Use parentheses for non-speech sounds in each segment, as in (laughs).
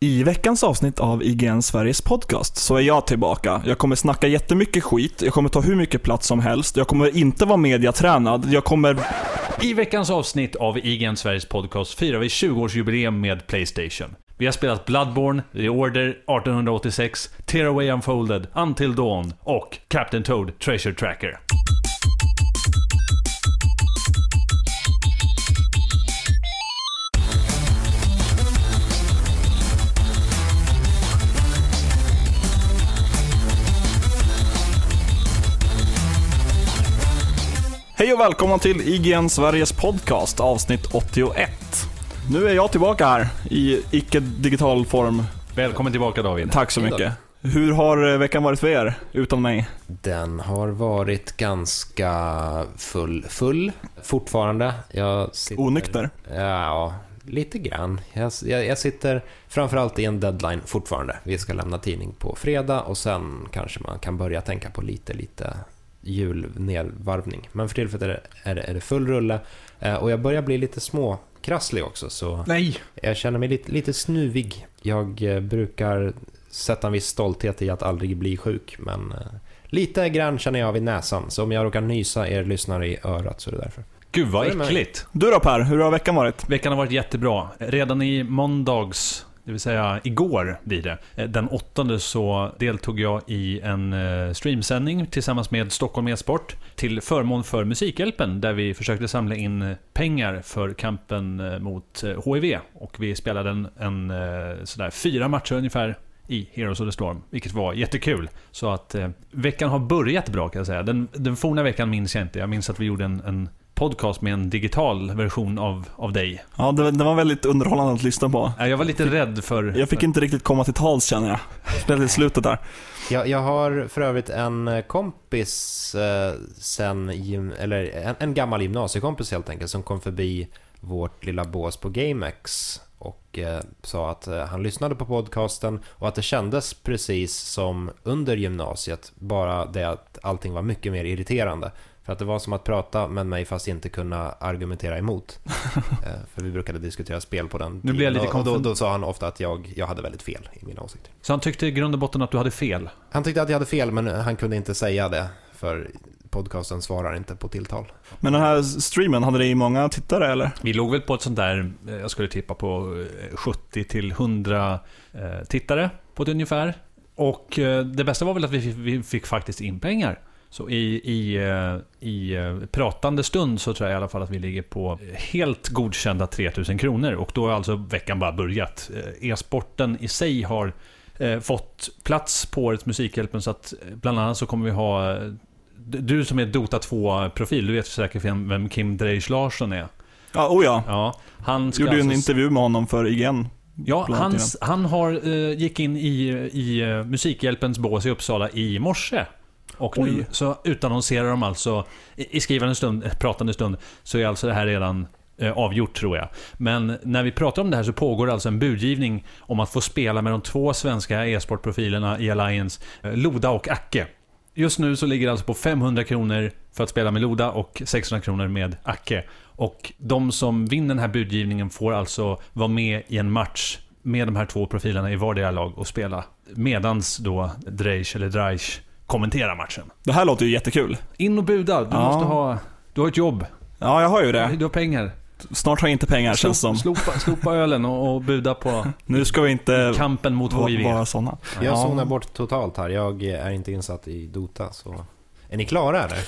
I veckans avsnitt av IGN Sveriges podcast så är jag tillbaka. Jag kommer snacka jättemycket skit, jag kommer ta hur mycket plats som helst, jag kommer inte vara mediatränad, jag kommer... I veckans avsnitt av IGN Sveriges podcast firar vi 20-årsjubileum med Playstation. Vi har spelat Bloodborne, The Order 1886, Tearaway Unfolded, Until Dawn och Captain Toad Treasure Tracker. Hej och välkomna till IGN Sveriges podcast, avsnitt 81. Nu är jag tillbaka här i icke-digital form. Välkommen tillbaka David. Tack så mycket. Hur har eh, veckan varit för er, utan mig? Den har varit ganska full, full fortfarande. Jag sitter, Onykter? Ja, lite grann. Jag, jag, jag sitter framförallt i en deadline fortfarande. Vi ska lämna tidning på fredag och sen kanske man kan börja tänka på lite, lite julnedvarvning. Men för tillfället är det, är det, är det full rulle Eh, och jag börjar bli lite småkrasslig också så Nej! jag känner mig lite, lite snuvig. Jag eh, brukar sätta en viss stolthet i att aldrig bli sjuk, men eh, lite grann känner jag av i näsan. Så om jag råkar nysa er lyssnare i örat så är det därför. Gud vad äckligt. Du då Per, hur har veckan varit? Veckan har varit jättebra. Redan i måndags, det vill säga igår blir det, eh, den åttonde så deltog jag i en eh, streamsändning tillsammans med Stockholm e-sport till förmån för Musikhjälpen där vi försökte samla in eh, pengar för kampen mot HIV. Och vi spelade en, en sådär fyra matcher ungefär i Heroes of the Storm, vilket var jättekul. Så att eh, veckan har börjat bra kan jag säga. Den, den forna veckan minns jag inte. Jag minns att vi gjorde en, en podcast med en digital version av, av dig. Ja, det, det var väldigt underhållande att lyssna på. Jag var lite rädd för... Jag fick inte riktigt komma till tals känner jag. Speciellt i slutet där. Jag, jag har för övrigt en eh, kompis eh, sen, gym, eller en, en gammal gymnasiekompis helt enkelt, som kom förbi vårt lilla bås på GameX och eh, sa att eh, han lyssnade på podcasten och att det kändes precis som under gymnasiet, bara det att allting var mycket mer irriterande. För att det var som att prata med mig fast inte kunna argumentera emot. (laughs) Eh, för vi brukade diskutera spel på den Nu jag lite och, då, då sa han ofta att jag, jag hade väldigt fel i mina åsikter. Så han tyckte i grund och botten att du hade fel. Han tyckte att jag hade fel, men han kunde inte säga det, för podcasten svarar inte på tilltal. Men den här streamen, hade det många tittare eller? Vi låg väl på ett sånt där, eh, jag skulle tippa på eh, 70 till 100 eh, tittare på ett ungefär. Och eh, det bästa var väl att vi, fick- vi fick faktiskt in pengar. Så i, i, eh, i eh, pratande stund så tror jag i alla fall att vi ligger på helt godkända 3000 kronor. Och då har alltså veckan bara börjat. Eh, E-sporten i sig har fått plats på årets Musikhjälpen så att bland annat så kommer vi ha du som är Dota 2-profil, du vet säkert vem Kim Dreich Larsson är. Ja, oh ja. Ja, han ska Gjorde ju en alltså- intervju med honom för IGN. Ja, bland han, har, gick in i, i Musikhjälpens bås i Uppsala i morse. Och nu Oj. så utannonserar de alltså, i, i skrivande stund, eh, pratande stund, så är alltså det här redan eh, avgjort tror jag. Men när vi pratar om det här så pågår alltså en budgivning om att få spela med de två svenska e-sportprofilerna i Alliance, eh, Loda och Acke. Just nu så ligger det alltså på 500 kronor för att spela med Loda och 600 kronor med Acke. Och de som vinner den här budgivningen får alltså vara med i en match med de här två profilerna i vardera lag och spela. Medans då Dreich eller Dreich kommenterar matchen. Det här låter ju jättekul. In och buda, du Ja. måste ha... Du har ett jobb, Ja, jag har ju det. du har pengar. Snart har jag inte pengar känns som. Slopa, slopa ölen och, och buda på (laughs) Nu ska vi inte kampen mot HIV. vara sådana. Jag Ja. zonar bort totalt här. Jag är inte insatt i Dota, så... Är ni klara eller?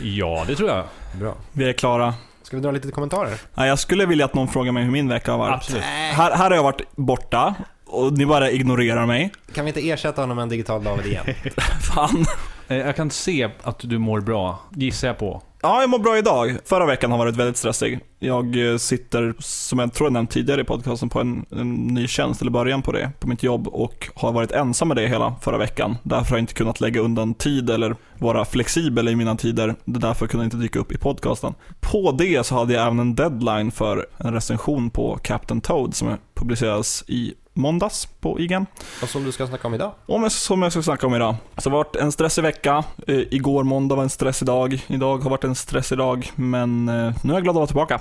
Ja, det tror jag. Bra. Vi är klara. Ska vi dra lite kommentarer? Nej, jag skulle vilja att någon frågar mig hur min vecka har varit. Absolut. Här, här har jag varit borta och ni bara ignorerar mig. Kan vi inte ersätta honom med en digital David igen? (laughs) Fan. Eh, Jag kan se att du mår bra, gissar jag på. Ja, jag mår bra idag. Förra veckan har varit väldigt stressig. Jag eh, sitter, som jag tror jag nämnt tidigare i podcasten, på en, en ny tjänst, eller början på det, på mitt jobb och har varit ensam med det hela förra veckan. Därför har jag inte kunnat lägga undan tid eller vara flexibel i mina tider. Det är därför kunde jag inte dyka upp i podcasten. På det så hade jag även en deadline för en recension på Captain Toad som publiceras i måndags på IGN. Och som du ska snacka om idag? Jag, som jag ska snacka om idag. Så det har varit en stressig vecka. Eh, igår måndag var en stressig dag. Idag har varit en stressig dag. Men eh, nu är jag glad att vara tillbaka.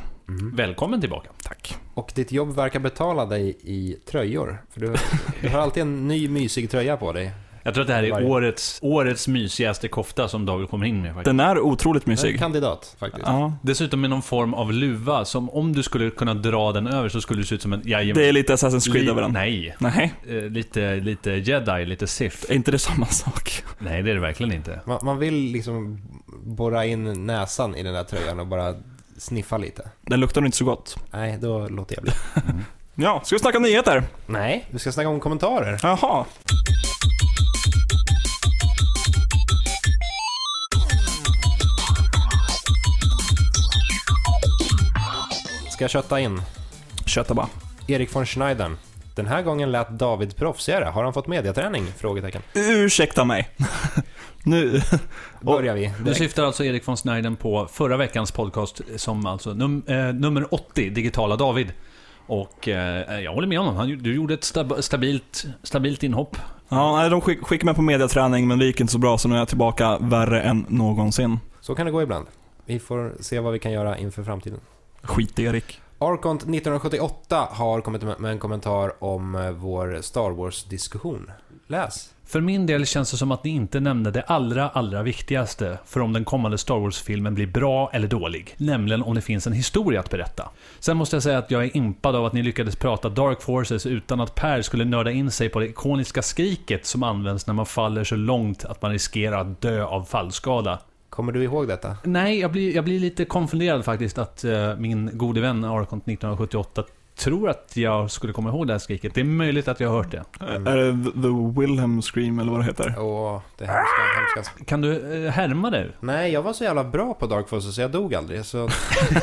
Välkommen tillbaka. Tack. Och ditt jobb verkar betala dig i tröjor. För du, du har alltid en ny mysig tröja på dig. Jag tror att det här är årets, årets mysigaste kofta som David kommer in med faktiskt. Den är otroligt mysig. kandidat, faktiskt. Ja. Dessutom med någon form av luva som om du skulle kunna dra den över så skulle det se ut som en... Jajamän. Det är lite Assassin's Creed över den. Nej. Nej, Eh, lite, lite jedi, lite sith. är inte det samma sak? Nej, det är det verkligen inte. Man, man vill liksom borra in näsan i den där tröjan och bara sniffa lite. Den luktar nog inte så gott. Nej, då låter jag bli. (laughs) Ja, ska vi snacka nyheter? Nej, vi ska snacka om kommentarer. Jaha. Ska jag kötta in? Kötta bara. Erik von Schneidern. Den här gången lät David proffsigare. Har han fått mediaträning? Frågetecken. Ursäkta mig. (laughs) nu. (laughs) Börjar vi. Du direkt. syftar alltså Erik von Snijden på förra veckans podcast som alltså num, eh, nummer 80, Digitala David. Och eh, jag håller med honom. Han, du gjorde ett stab, stabilt, stabilt inhopp. Ja, nej, de skick, skickade mig på mediaträning, men det gick inte så bra, så nu är jag tillbaka värre än någonsin. Så kan det gå ibland. Vi får se vad vi kan göra inför framtiden. Skit Erik. Arkont 1978 har kommit med en kommentar om eh, vår Star Wars-diskussion. Läs. För min del känns det som att ni inte nämnde det allra, allra viktigaste för om den kommande Star Wars-filmen blir bra eller dålig. Nämligen om det finns en historia att berätta. Sen måste jag säga att jag är impad av att ni lyckades prata Dark Forces utan att Per skulle nörda in sig på det ikoniska skriket som används när man faller så långt att man riskerar att dö av fallskada. Kommer du ihåg detta? Nej, jag blir, jag blir lite konfunderad faktiskt att eh, min gode vän Arkont 1978 tror att jag skulle komma ihåg det här skriket. Det är möjligt att jag har hört det. Mm. Är det The- Wilhelm Scream, eller vad det heter? Åh, det hemska, hemska. Kan du eh, härma det? Nej, jag var så jävla bra på Dark Forces så jag dog aldrig. Så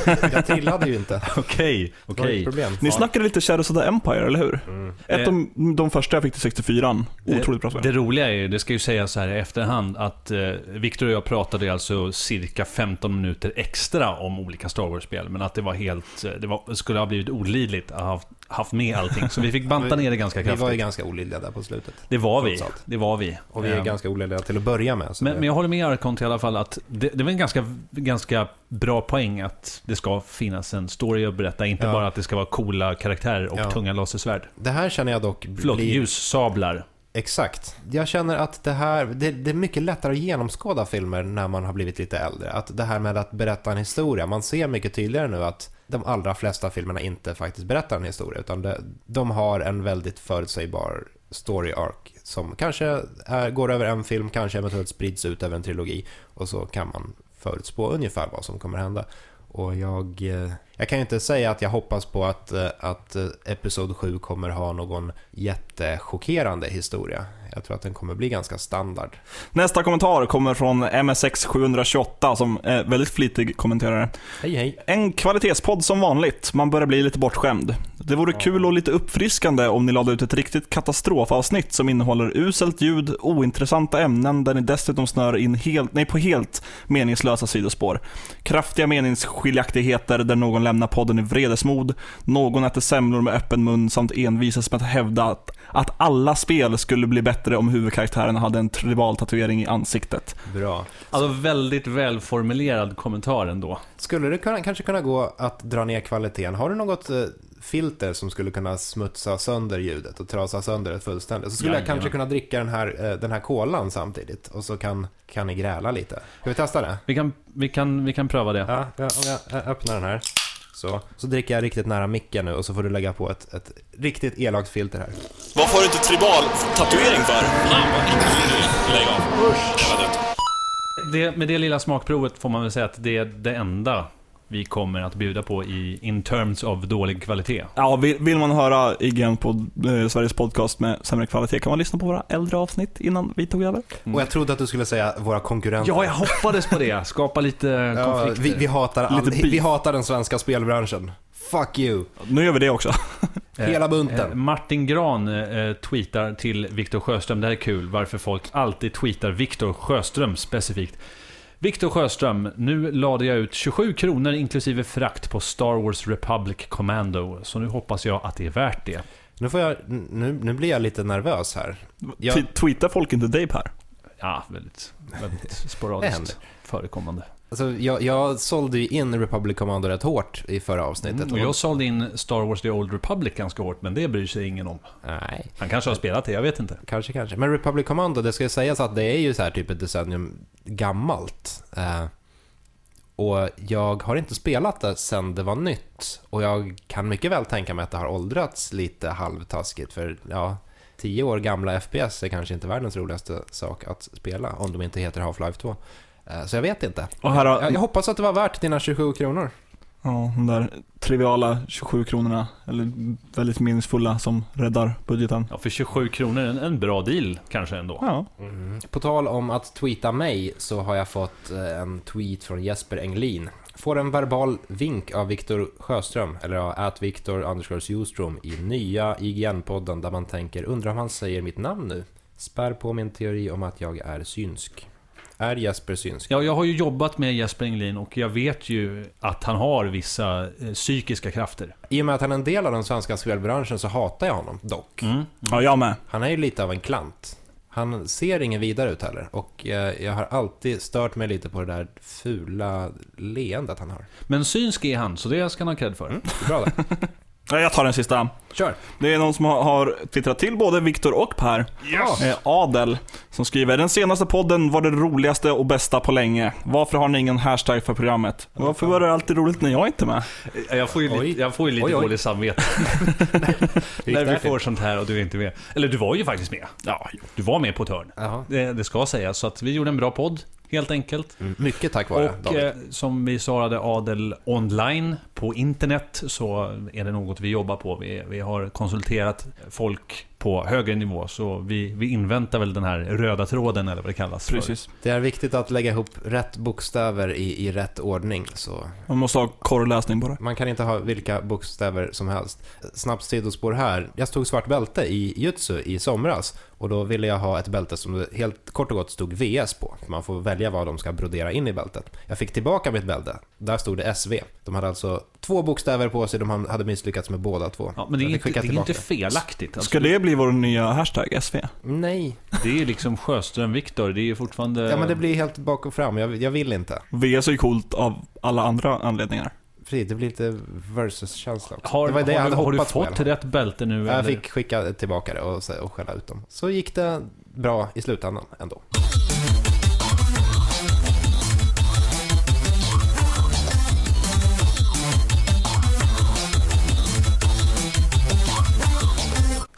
(laughs) jag trillade ju inte. Okej, okej. problem. Ni snackade lite Shadows of the Empire, eller hur? Mm. Ett av de första jag fick till 64 Otroligt bra spel. Det roliga är ju, det ska ju sägas så här i efterhand, att eh, Victor och jag pratade alltså cirka 15 minuter extra om olika Star Wars-spel. Men att det var helt, eh, det var, skulle ha blivit olidligt att ha haft, med allting. Så vi fick banta ner det ganska kraftigt. Vi var ju ganska olidliga där på slutet. Det var vi. Det var vi. Och vi är ganska olidliga till att börja med. Så men, det- men jag håller med Arkont i alla fall att det, det var en ganska, ganska bra poäng att det ska finnas en story att berätta. Inte Ja. bara att det ska vara coola karaktärer och Ja. tunga lasersvärd. Det här känner jag dock Förlåt, blir... ljussablar. Exakt. Jag känner att det här, det, det är mycket lättare att genomskåda filmer när man har blivit lite äldre. Att det här med att berätta en historia, man ser mycket tydligare nu att de allra flesta filmerna inte faktiskt berättar en historia, utan det, de har en väldigt förutsägbar story arc som kanske är, går över en film, kanske eventuellt sprids ut över en trilogi och så kan man förutspå ungefär vad som kommer hända. Och jag, eh, jag kan inte säga att jag hoppas på att, eh, att eh, Episod 7 kommer ha någon jättechockerande historia. Jag tror att den kommer bli ganska standard. Nästa kommentar kommer från MSX728 som är väldigt flitig kommenterare. Hej hej! En kvalitetspodd som vanligt. Man börjar bli lite bortskämd. Det vore kul och lite uppfriskande om ni lade ut ett riktigt katastrofavsnitt som innehåller uselt ljud, ointressanta ämnen där ni dessutom snör in helt, nej, på helt meningslösa sidospår. Kraftiga meningsskiljaktigheter där någon lämnar podden i vredesmod, någon äter semlor med öppen mun samt envisas med att hävda att, att alla spel skulle bli bättre om huvudkaraktären hade en tribal tatuering i ansiktet. Bra. Alltså väldigt välformulerad kommentar ändå. Skulle det kunna, kanske kunna gå att dra ner kvaliteten? Har du något eh, filter som skulle kunna smutsa sönder ljudet och trasa sönder det fullständigt? Så skulle jag Jajamän. kanske kunna dricka den här, eh, den här kolan samtidigt och så kan, kan ni gräla lite. Ska vi testa det? Vi kan, vi kan, vi kan pröva det. Ja, ja, om jag öppnar den här. Så. så dricker jag riktigt nära micken nu och så får du lägga på ett, ett riktigt elakt filter här. Varför har du inte tribal tatuering för? Lägg av. det. Med det lilla smakprovet får man väl säga att det är det enda vi kommer att bjuda på i in terms of dålig kvalitet. Ja, vill, vill man höra igen på eh, Sveriges podcast med sämre kvalitet kan man lyssna på våra äldre avsnitt innan vi tog över. Mm. Och jag trodde att du skulle säga våra konkurrenter. Ja, jag hoppades på det. (laughs) Skapa lite Ja, konflikter. vi, vi, hatar all, Lite vi hatar den svenska spelbranschen. Fuck you! Nu gör vi det också. Hela bunten. Eh, Martin Gran eh, tweetar till Viktor Sjöström, det här är kul, varför folk alltid tweetar Viktor Sjöström specifikt. Viktor Sjöström, nu lade jag ut 27 kronor inklusive frakt på Star Wars Republic Commando, så nu hoppas jag att det är värt det. Nu, får jag, nu, nu blir jag lite nervös här. Ja. T- Tweetar folk inte dig Per? Ja, väldigt, väldigt sporadiskt förekommande. Alltså, jag, jag sålde ju in Republic Commando rätt hårt i förra avsnittet. Mm, och jag sålde in Star Wars The Old Republic ganska hårt, men det bryr sig ingen om. Nej, Han kanske har spelat det, jag vet inte. kanske, kanske. Men Republic Commando, det ska ju sägas att det är ju så här typ ett decennium gammalt. Eh, och jag har inte spelat det sen det var nytt. Och jag kan mycket väl tänka mig att det har åldrats lite halvtaskigt. För ja, tio år gamla FPS är kanske inte världens roligaste sak att spela. Om de inte heter Half-Life 2. Eh, så jag vet inte. Och här har, Jag, jag hoppas att det var värt dina 27 kronor. ja, de där triviala 27 kronorna, eller väldigt meningsfulla som räddar budgeten. Ja, för 27 kronor, en, en bra deal kanske ändå. Ja. På tal om att tweeta mig så har jag fått eh, en tweet från Jesper Englin. Får en verbal vink av Viktor Sjöström, eller ja, att Viktor Sjostrom i nya IGN-podden där man tänker undrar om han säger mitt namn nu. Spär på min teori om att jag är synsk. Är Jesper synsk? Ja, jag har ju jobbat med Jesper Englin och jag vet ju att han har vissa eh, psykiska krafter. I och med att han är en del av den svenska spelbranschen så hatar jag honom dock. Mm. ja, jag med. Han är ju lite av en klant. Han ser ingen vidare ut heller och eh, jag har alltid stört mig lite på det där fula leendet han har. Men synsk är han, så det ska han ha cred för. Mm, bra. (laughs) Ja, Jag tar den sista. Kör! Det är någon som har- twittrat till både Viktor och Per. Yes. Eh, Adel, som skriver Den senaste podden var det roligaste och bästa på länge. Varför har ni ingen hashtag för programmet? Varför var det alltid roligt när jag inte är med? Jag får ju, Oj. lite, jag får ju lite Oj, oj. dåligt samvete (laughs) (laughs) när vi får sånt här och du är inte med. Eller du var ju faktiskt med. Ja, Du var med på ett hörn. Det, det ska sägas. Så att vi gjorde en bra podd, helt enkelt. Mm, mycket tack vare Och David. eh, som vi svarade Adel online på internet så är det något vi jobbar på. Vi, vi har konsulterat folk på högre nivå så vi, vi inväntar väl den här röda tråden eller vad det kallas. för. precis. Det är viktigt att lägga ihop rätt bokstäver i, i rätt ordning. Så Man måste ha korrläsning på det. man kan inte ha vilka bokstäver som helst. Snabbt sidospår här. Jag stod svart bälte i jutsu i somras. Och då ville jag ha ett bälte som det helt kort och gott stod VS på. Man får välja vad de ska brodera in i bältet. Jag fick tillbaka mitt bälte. Där stod det SV. De hade alltså två bokstäver på sig. De hade misslyckats med båda två. Ja, men det är, Jag inte, det är inte felaktigt. Alltså, Ska det bli vår nya hashtag, SV? Nej. Det är liksom Sjöström-Viktor. Det är fortfarande... Ja, men det blir helt bak och fram. Jag, jag vill inte. VS är ju coolt av alla andra anledningar. Precis, det blir lite versus-känsla också. Har, det var det jag har, hade du, har du på. fått fall. rätt bälte nu? Jag eller? fick skicka tillbaka det och, och skälla ut dem. Så gick det bra i slutändan ändå.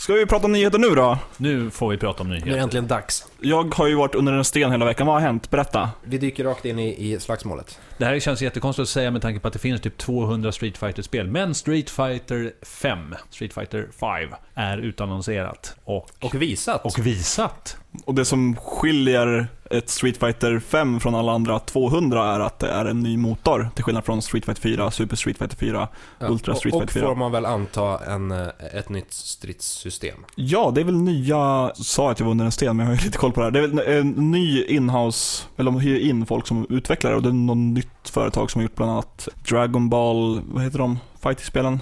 Ska vi prata om nyheter nu då? Nu får vi prata om Nu är det nyheter. äntligen dags. Jag har ju varit under en sten hela veckan. Vad har hänt? Berätta. Vi dyker rakt in i, i slagsmålet. Det här känns jättekonstigt att säga med tanke på att det finns typ 200 Street fighter spel Men Street Fighter 5, Street Fighter 5, är utannonserat. Och, Och visat. och visat. Och det som skiljer ett Street Fighter 5 från alla andra 200 är att det är en ny motor. Till skillnad från Street Fighter 4, Super Street Fighter 4. Ja, Ultra Street och, Fighter och 4. får man väl anta en, eh, ett nytt stridssystem. Ja, det är väl nya, sa att jag var under en sten, men jag har ju lite koll på det här. Det är väl en ny inhouse, eller de hyr in folk som utvecklar det och det är något nytt företag som har gjort bland annat Dragon Ball, vad heter de, fighting-spelen?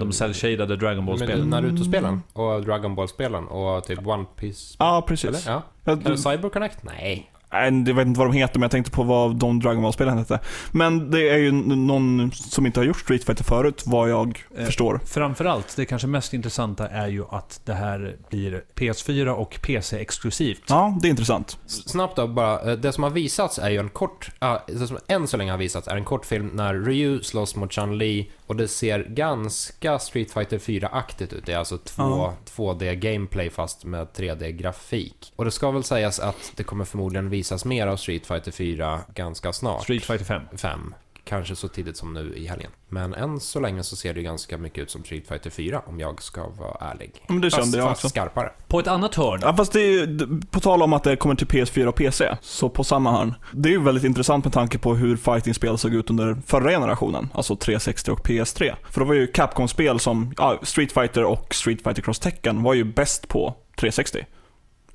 De cell-shadade Dragon Ball-spelen. Naruto-spelen och Dragon Ball-spelen och typ One Piece Ja, precis. Eller? Ja. Eller Cyber Connect? Nej. Nej, jag vet inte vad de heter, men jag tänkte på vad de Dragon Ball-spelen hette. Men det är ju någon som inte har gjort Street Fighter förut, vad jag Eh, förstår. Framförallt, det kanske mest intressanta är ju att det här blir PS4 och PC-exklusivt. Ja, det är intressant. Snabbt då bara, eh, det som har visats är ju en kort, ja, det som än så länge har visats är en kortfilm när Ryu slåss mot Chun-Li och det ser ganska Street Fighter 4-aktigt ut. Det är alltså två, Ja. 2D-gameplay fast med 3D-grafik. Och det ska väl sägas att det kommer förmodligen visas mer av Street Fighter 4 ganska snart. Street Fighter 5. 5. Kanske så tidigt som nu i helgen. Men än så länge så ser det ju ganska mycket ut som Street Fighter 4 om jag ska vara ärlig. Men det fast, kände jag fast också. skarpare. På ett annat hörn. Ja, fast det är på tal om att det kommer till PS4 och PC, så på samma hörn. Det är ju väldigt intressant med tanke på hur fighting-spel såg ut under förra generationen, alltså 360 och PS3. För då var ju Capcom-spel som, ja, Street Fighter och Street Fighter Cross Tekken var ju bäst på 360.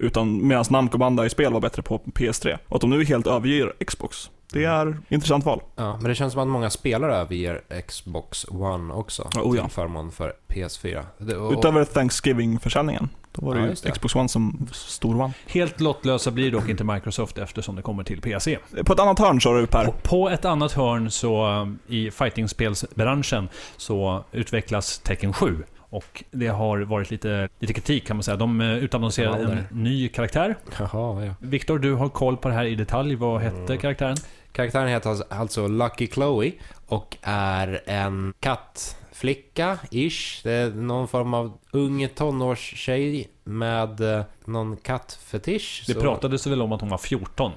Utan medan Namco Bandai-spel var bättre på PS3. Och att de nu helt överger Xbox, det är intressant val. Ja, men det känns som att många spelare överger Xbox One också. Oh ja. Till förmån för PS4. Det, och, Utöver Thanksgiving-försäljningen. Då var det Ja, ju det. Xbox One som stor vann. Helt lottlösa blir dock inte Microsoft eftersom det kommer till PC. På ett annat hörn sa du Per. På, på ett annat hörn så i fightingspelsbranschen så utvecklas Tekken 7. Och det har varit lite, lite kritik kan man säga. De eh, utannonserade en Valder. ny karaktär. Jaha, ja. Viktor, du har koll på det här i detalj. Vad hette Mm. karaktären? Karaktären heter alltså Lucky Chloe och är en kattflicka, ish. Det är någon form av ung tonårstjej med eh, någon kattfetisch. Det Så- pratades väl om att hon var 14.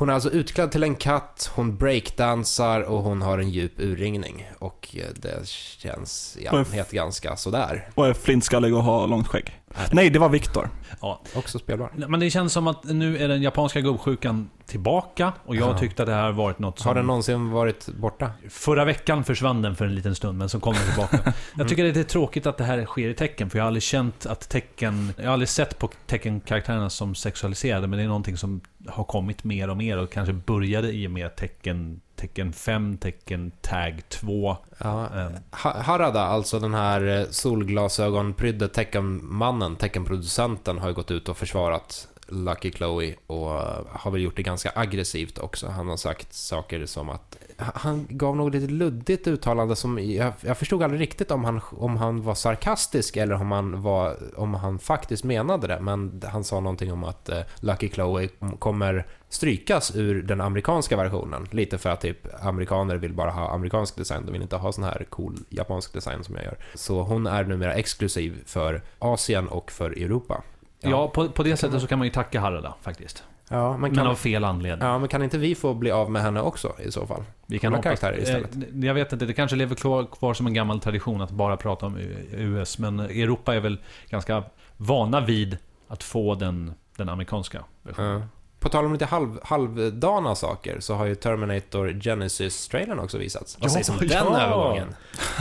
Hon är alltså utklädd till en katt, hon breakdansar och hon har en djup urringning. Och eh, det känns i allmänhet ganska sådär. Och är flintskallig och har långt skägg. Nej, det var Viktor. Ja. Också spelbar. Men det känns som att nu är den japanska gubbsjukan tillbaka. Och jag Ja. tyckte att det här varit något som... Har den någonsin varit borta? Förra veckan försvann den för en liten stund, men så kom den tillbaka. (laughs) Jag tycker det är tråkigt att det här sker i tecken, för jag har aldrig känt att tecken... Jag har aldrig sett på tecken-karaktärerna som sexualiserade, men det är någonting som har kommit mer och mer och kanske började i och med tecken, tecken 5, tecken tag 2. Ja. Eh, Ha- Harada, alltså den här eh, solglasögonprydde teckenmannen, teckenproducenten, har ju gått ut och försvarat Lucky Chloe och eh, har väl gjort det ganska aggressivt också. Han har sagt saker som att... Han gav något lite luddigt uttalande som... Jag, jag förstod aldrig riktigt om han, om han var sarkastisk eller om han, var, om han faktiskt menade det. Men han sa någonting om att eh, Lucky Chloe kommer strykas ur den amerikanska versionen. Lite för att typ amerikaner vill bara ha amerikansk design. De vill inte ha sån här cool japansk design som jag gör. Så hon är numera exklusiv för Asien och för Europa. ja, på, på det sättet så kan man ju tacka Harada faktiskt. Ja men, Men kan, av fel anledning. ja, men kan inte vi få bli av med henne också i så fall? Vi kan hoppas. karaktärer istället. Eh, Jag vet inte, det kanske lever kvar, kvar som en gammal tradition att bara prata om US, men Europa är väl ganska vana vid att få den, den amerikanska versionen. Ja. På tal om lite halv, halvdana saker så har ju Terminator Genesis-trailern också visats. Vad sägs om den ja. övergången?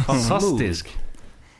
Fantastisk!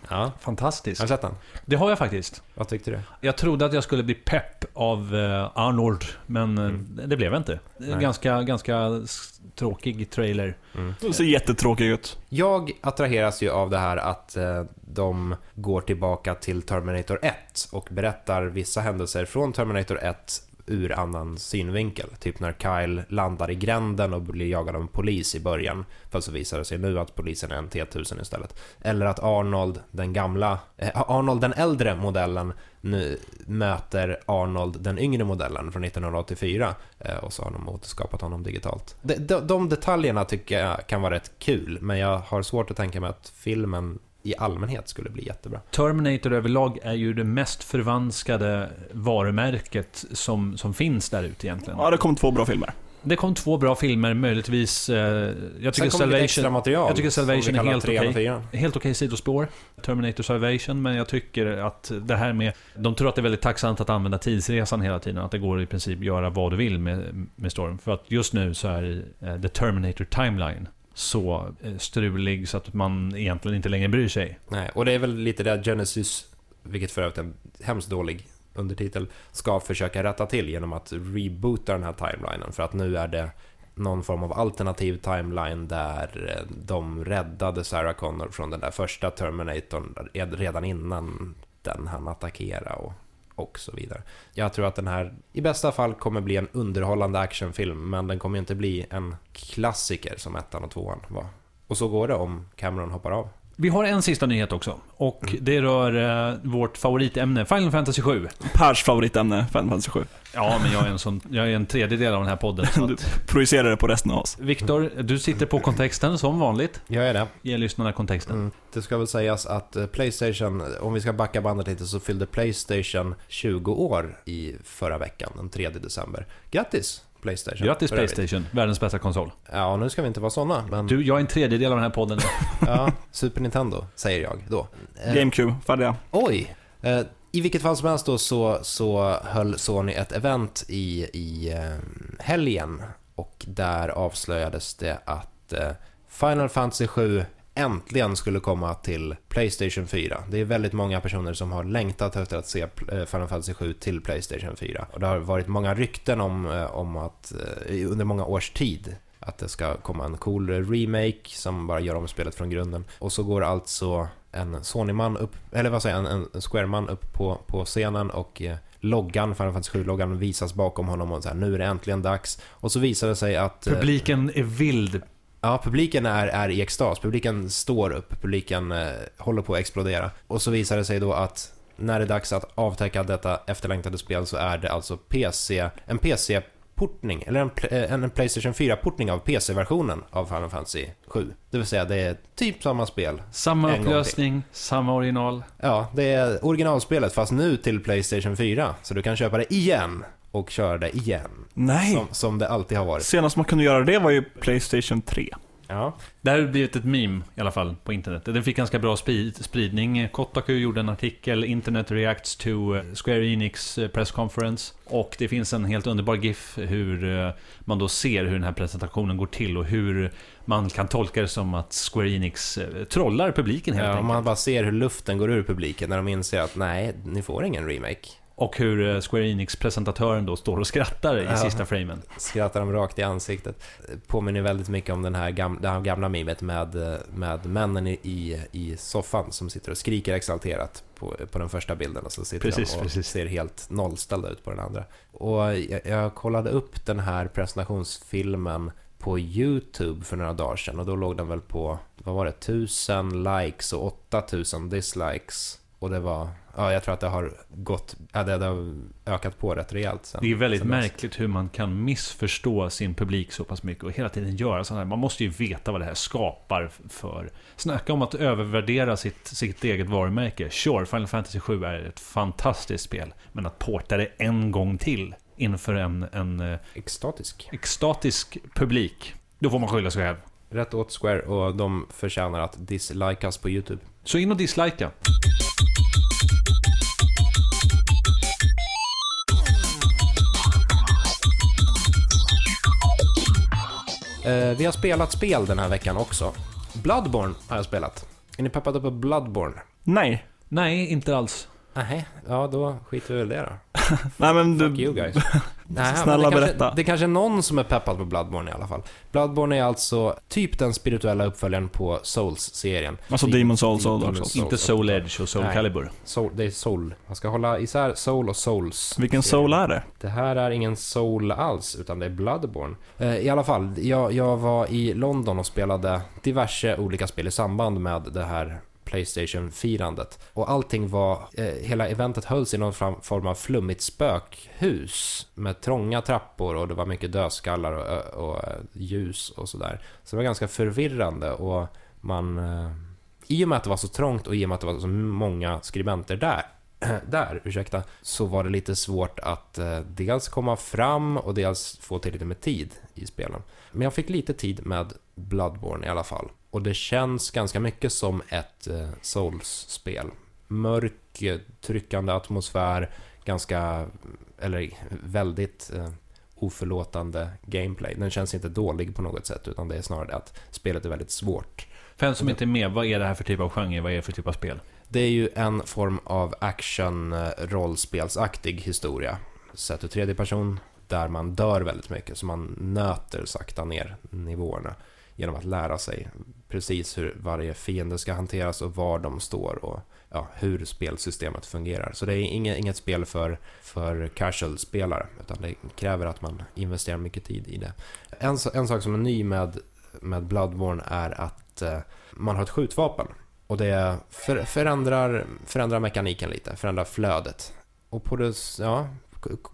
Ja, Fantastisk. har du sett den? Det har jag faktiskt. Vad tyckte du? Jag trodde att jag skulle bli pepp av eh, Arnold, men eh, Mm. det blev jag inte. Det är en Nej. Ganska, ganska s- tråkig trailer. Det ser jättetråkig ut. Jag attraheras ju av det här att eh, de går tillbaka till Terminator 1 och berättar vissa händelser från Terminator 1 ur annan synvinkel. Typ när Kyle landar i gränden och blir jagad av en polis i början. Fast så visar det sig nu att polisen är en T-1000 istället. Eller att Arnold, den gamla, eh, Arnold den äldre modellen, nu möter Arnold den yngre modellen från 1984 eh, och så har de återskapat honom digitalt. De, de, de detaljerna tycker jag kan vara rätt kul, men jag har svårt att tänka mig att filmen i allmänhet skulle bli jättebra. Terminator överlag är ju det mest förvanskade varumärket som, som finns där ute egentligen. Ja, det kom två bra filmer. Det kom två bra filmer, möjligtvis... Eh, jag tycker Salvation... material. jag tycker Salvation är helt okej. fyran. Helt okej sidospår, Terminator Salvation, men jag tycker att det här med... De tror att det är väldigt tacksamt att använda tidsresan hela tiden, att det går i princip göra vad du vill med, med storyn. För att just nu så är eh, The Terminator Timeline så eh, strulig så att man egentligen inte längre bryr sig. Nej, och det är väl lite det Genesis, vilket för övrigt är en hemskt dålig undertitel, ska försöka rätta till genom att reboota den här timelinen. För att nu är det någon form av alternativ timeline där eh, de räddade Sarah Connor från den där första Terminatorn redan innan den hann attackera och, och så vidare. Jag tror att den här i bästa fall kommer bli en underhållande actionfilm, men den kommer inte bli en klassiker som ettan och tvåan var. Och så går det om Cameron hoppar av. Vi har en sista nyhet också. Och det rör eh, vårt favoritämne, Final Fantasy 7. Pers favoritämne, Final Fantasy 7. Ja, men jag är en, sån, jag är en tredjedel av den här podden. Så (laughs) Du att, projicerar det på resten av oss. Viktor, du sitter på kontexten som vanligt. Jag är det. Ge lyssnarna kontexten. Mm. Det ska väl sägas att eh, Playstation, om vi ska backa bandet lite, så fyllde Playstation 20 år i förra veckan, den 3 december. Grattis Playstation! Grattis. Playstation, världens bästa konsol. Ja, nu ska vi inte vara såna, men Du, jag är en tredjedel av den här podden. (laughs) ja, Super Nintendo, säger jag då. Eh, GameCube, färdiga. Oj! Eh, I vilket fall som helst då så, så höll Sony ett event i, i eh, helgen och där avslöjades det att eh, Final Fantasy 7 äntligen skulle komma till Playstation 4. Det är väldigt många personer som har längtat efter att se eh, Final Fantasy 7 till Playstation 4. Och det har varit många rykten om, eh, om att eh, under många års tid att det ska komma en cool remake som bara gör om spelet från grunden. Och så går alltså en Sony-man upp, eller vad säger jag, en, en Square-man upp på, på scenen och loggan, Final Fantasy 7-loggan visas bakom honom och så här, nu är det äntligen dags. Och så visar det sig att... Publiken är vild. Ja, publiken är, är i extas. Publiken står upp, publiken eh, håller på att explodera. Och så visar det sig då att när det är dags att avtäcka detta efterlängtade spel så är det alltså PC, en PC-portning, eller en, eh, en Playstation 4-portning av PC-versionen av Final Fantasy 7. Det vill säga, det är typ samma spel. Samma En upplösning, samma original. Ja, det är originalspelet fast nu till Playstation 4. Så du kan köpa det igen och köra det igen. Nej. Som, som det alltid har varit. Senast man kunde göra det var ju Playstation 3. Ja. Det här har blivit ett meme i alla fall på internet. Den fick ganska bra sprid- spridning. Kotaku gjorde en artikel, Internet reacts to eh, Square Enix eh, press conference. Och det finns en helt underbar GIF hur eh, man då ser hur den här presentationen går till och hur man kan tolka det som att Square Enix trollar publiken helt Ja, enkelt. man bara ser hur luften går ur publiken när de inser att nej, ni får ingen remake. Och hur eh, Square Enix-presentatören då står och skrattar i Ja. sista framen. Skrattar de rakt i ansiktet. Påminner väldigt mycket om den här gamla, det här gamla memet med, eh, med männen i, i, i soffan som sitter och skriker exalterat på, på den första bilden och så sitter Precis, de och precis. ser helt nollställda ut på den andra. Och jag, jag kollade upp den här presentationsfilmen på YouTube för några dagar sedan och då låg den väl på, vad var det, 1000 likes och 8000 dislikes. Och det var, ja jag tror att det har gått, ja, det, har ökat på rätt rejält sen. Det är väldigt märkligt hur man kan missförstå sin publik så pass mycket och hela tiden göra sådana här. Man måste ju veta vad det här skapar för. Snacka om att övervärdera sitt, sitt eget varumärke. Sure, Final Fantasy 7 är ett fantastiskt spel. Men att porta det en gång till inför en, en eh, Extatisk. extatisk publik. Då får man skylla sig själv. Rätt åt Square och de förtjänar att dislikas på YouTube. Så in och dislika. Eh, vi har spelat spel den här veckan också. Bloodborne har jag spelat. Är ni peppade på Bloodborne? Nej. Nej, inte alls. Nej, ja då skiter vi väl det då. (laughs) Nej men Fuck du, you guys. (laughs) Nej, Snälla det kanske, berätta. Det är kanske är någon som är peppad på Bloodborne i alla fall. Bloodborne är alltså typ den spirituella uppföljaren på Souls-serien. alltså Demon Souls och Demon också. Souls. Inte Soul Edge och Soul Nej. Calibur. Soul, det är Soul. Man ska hålla isär Soul och Souls. Vilken Soul är det? Det här är ingen Soul alls, utan det är Bloodborne. Eh, I alla fall, jag, jag var i London och spelade diverse olika spel i samband med det här Playstation-firandet. Och allting var, eh, hela eventet hölls i någon form av flummigt spökhus med trånga trappor och det var mycket dödskallar och, och, och ljus och sådär. Så det var ganska förvirrande och man... Eh, I och med att det var så trångt och i och med att det var så många skribenter där (clears throat) där, ursäkta, så var det lite svårt att eh, dels komma fram och dels få tillräckligt med tid i spelen. Men jag fick lite tid med Bloodborne i alla fall. Och det känns ganska mycket som ett eh, Souls-spel. Mörk, eh, tryckande atmosfär, ganska, eller väldigt eh, oförlåtande gameplay. Den känns inte dålig på något sätt, utan det är snarare det att spelet är väldigt svårt. För en som inte är med, vad är det här för typ av genre? Vad är det för typ av spel? Det är ju en form av action-rollspelsaktig historia. Sett ur tredje person, där man dör väldigt mycket, så man nöter sakta ner nivåerna genom att lära sig precis hur varje fiende ska hanteras och var de står och ja, hur spelsystemet fungerar. Så det är inget, inget spel för, för casual-spelare, utan det kräver att man investerar mycket tid i det. En, en sak som är ny med, med Bloodborne är att eh, man har ett skjutvapen. Och det för, förändrar, förändrar mekaniken lite, förändrar flödet. Och på det, ja,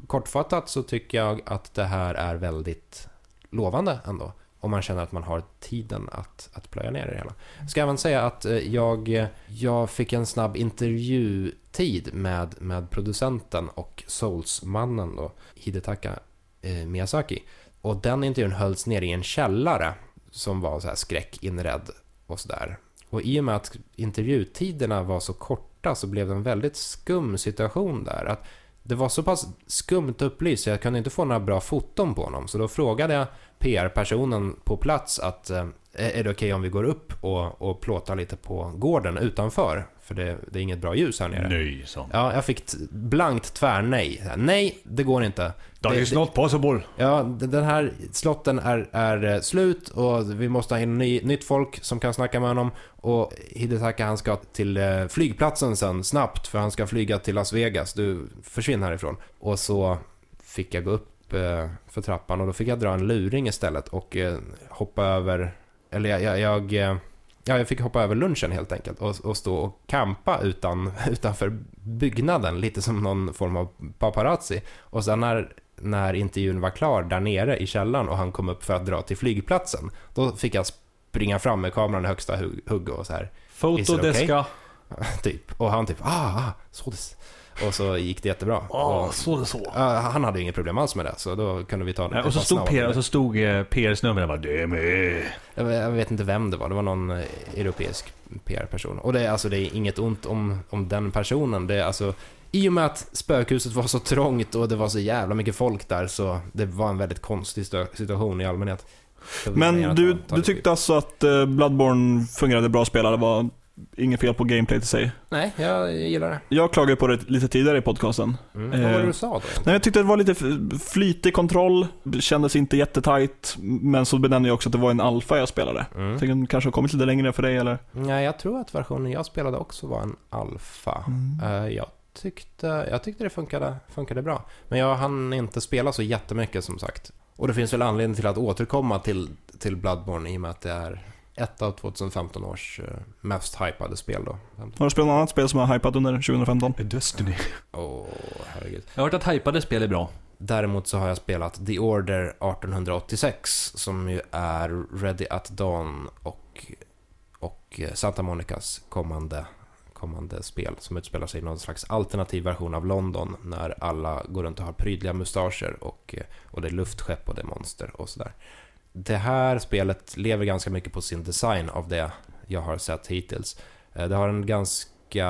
kortfattat så tycker jag att det här är väldigt lovande ändå. Om man känner att man har tiden att, att plöja ner i det hela. Jag ska även säga att eh, jag, jag fick en snabb intervjutid med, med producenten och Souls-mannen då, Hidetaka eh, Miyazaki. Och den intervjun hölls nere i en källare som var så här skräckinredd och sådär. Och i och med att intervjutiderna var så korta så blev det en väldigt skum situation där. Att det var så pass skumt upplyst så jag kunde inte få några bra foton på honom. Så då frågade jag PR-personen på plats att eh, är det okej om vi går upp och, och plåtar lite på gården utanför? för det, det är inget bra ljus här nere. Nej, sa Ja, jag fick blankt tvärnej. Nej, det går inte. Det- is not possible. Ja, den här slotten är, är eh, slut och vi måste ha in ny, nytt folk som kan snacka med honom. Och Hidetaka han ska till eh, flygplatsen sen snabbt för han ska flyga till Las Vegas. Du, försvinn härifrån. Och så fick jag gå upp eh, för trappan och då fick jag dra en luring istället och hoppa över, eller jag, jag, jag Ja, jag fick hoppa över lunchen helt enkelt och, och stå och campa utan, (laughs) utanför byggnaden, lite som någon form av paparazzi. Och sen när, när intervjun var klar där nere i källaren och han kom upp för att dra till flygplatsen, då fick jag springa fram med kameran i högsta hugg, och så här, Fotodeska. (laughs) typ. Och han typ, ah, ah så det. Och så gick det jättebra. och, så det så. han hade inget problem alls med det, så då kunde vi ta det. och så stod. PR, och så stod eh, PRs nummer där bara det är med. Jag vet- inte vem det var, det var någon eh, europeisk PR-person. Och det är, alltså, det är inget ont om, om den personen. Det är, alltså, I och med att spökhuset var så trångt och det var så jävla mycket folk där så det var en väldigt konstig situation i allmänhet. Men du, du tyckte alltså att eh, Bloodborne fungerade bra spelare, det var inget fel på gameplay i sig. Nej, jag gillar det. Jag klagade på det lite tidigare i podcasten. Mm. Vad var det Eh, du sa då? Nej, jag tyckte det var lite flytig kontroll, kändes inte jättetajt, men så benämnde jag också att det var en alfa jag spelade. Mm. Jag den kanske har kommit lite längre för dig eller? Nej, jag tror att versionen jag spelade också var en alfa. Eh, jag, tyckte, jag tyckte det funkade, funkade bra. Men jag hann inte spela så jättemycket som sagt. Och det finns väl anledning till att återkomma till, till Bloodborne i och med att det är ett av 2015 års eh, mest hypade spel då. Har du spelat något annat spel som har hypat under 2015? Destiny. Åh, herregud. Jag har hört att hypade spel är bra. Däremot så har jag spelat The Order 1886 som ju är Ready at Dawn och, och Santa Monicas kommande, kommande spel som utspelar sig i någon slags alternativ version av London när alla går runt och har prydliga mustascher och, och det är luftskepp och det är monster och sådär. Det här spelet lever ganska mycket på sin design av det jag har sett hittills. Eh, Det har en ganska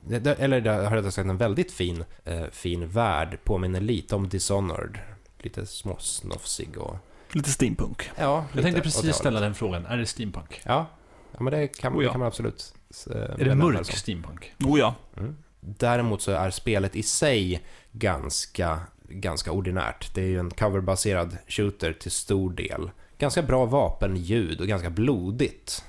det- det- eller det har rättare sagt en väldigt fin, eh, fin värld. Påminner lite om Dishonored. Lite småsnofsig och... Lite steampunk. Ja, Jag lite tänkte åt precis det ställa den frågan. Är det steampunk? Ja, ja men det kan, Oh ja. kan man absolut eh, Är det mörk steampunk? Oh ja. Mm. Däremot så är spelet i sig ganska, ganska ordinärt. Det är ju en coverbaserad shooter till stor del. Ganska bra vapenljud och ganska blodigt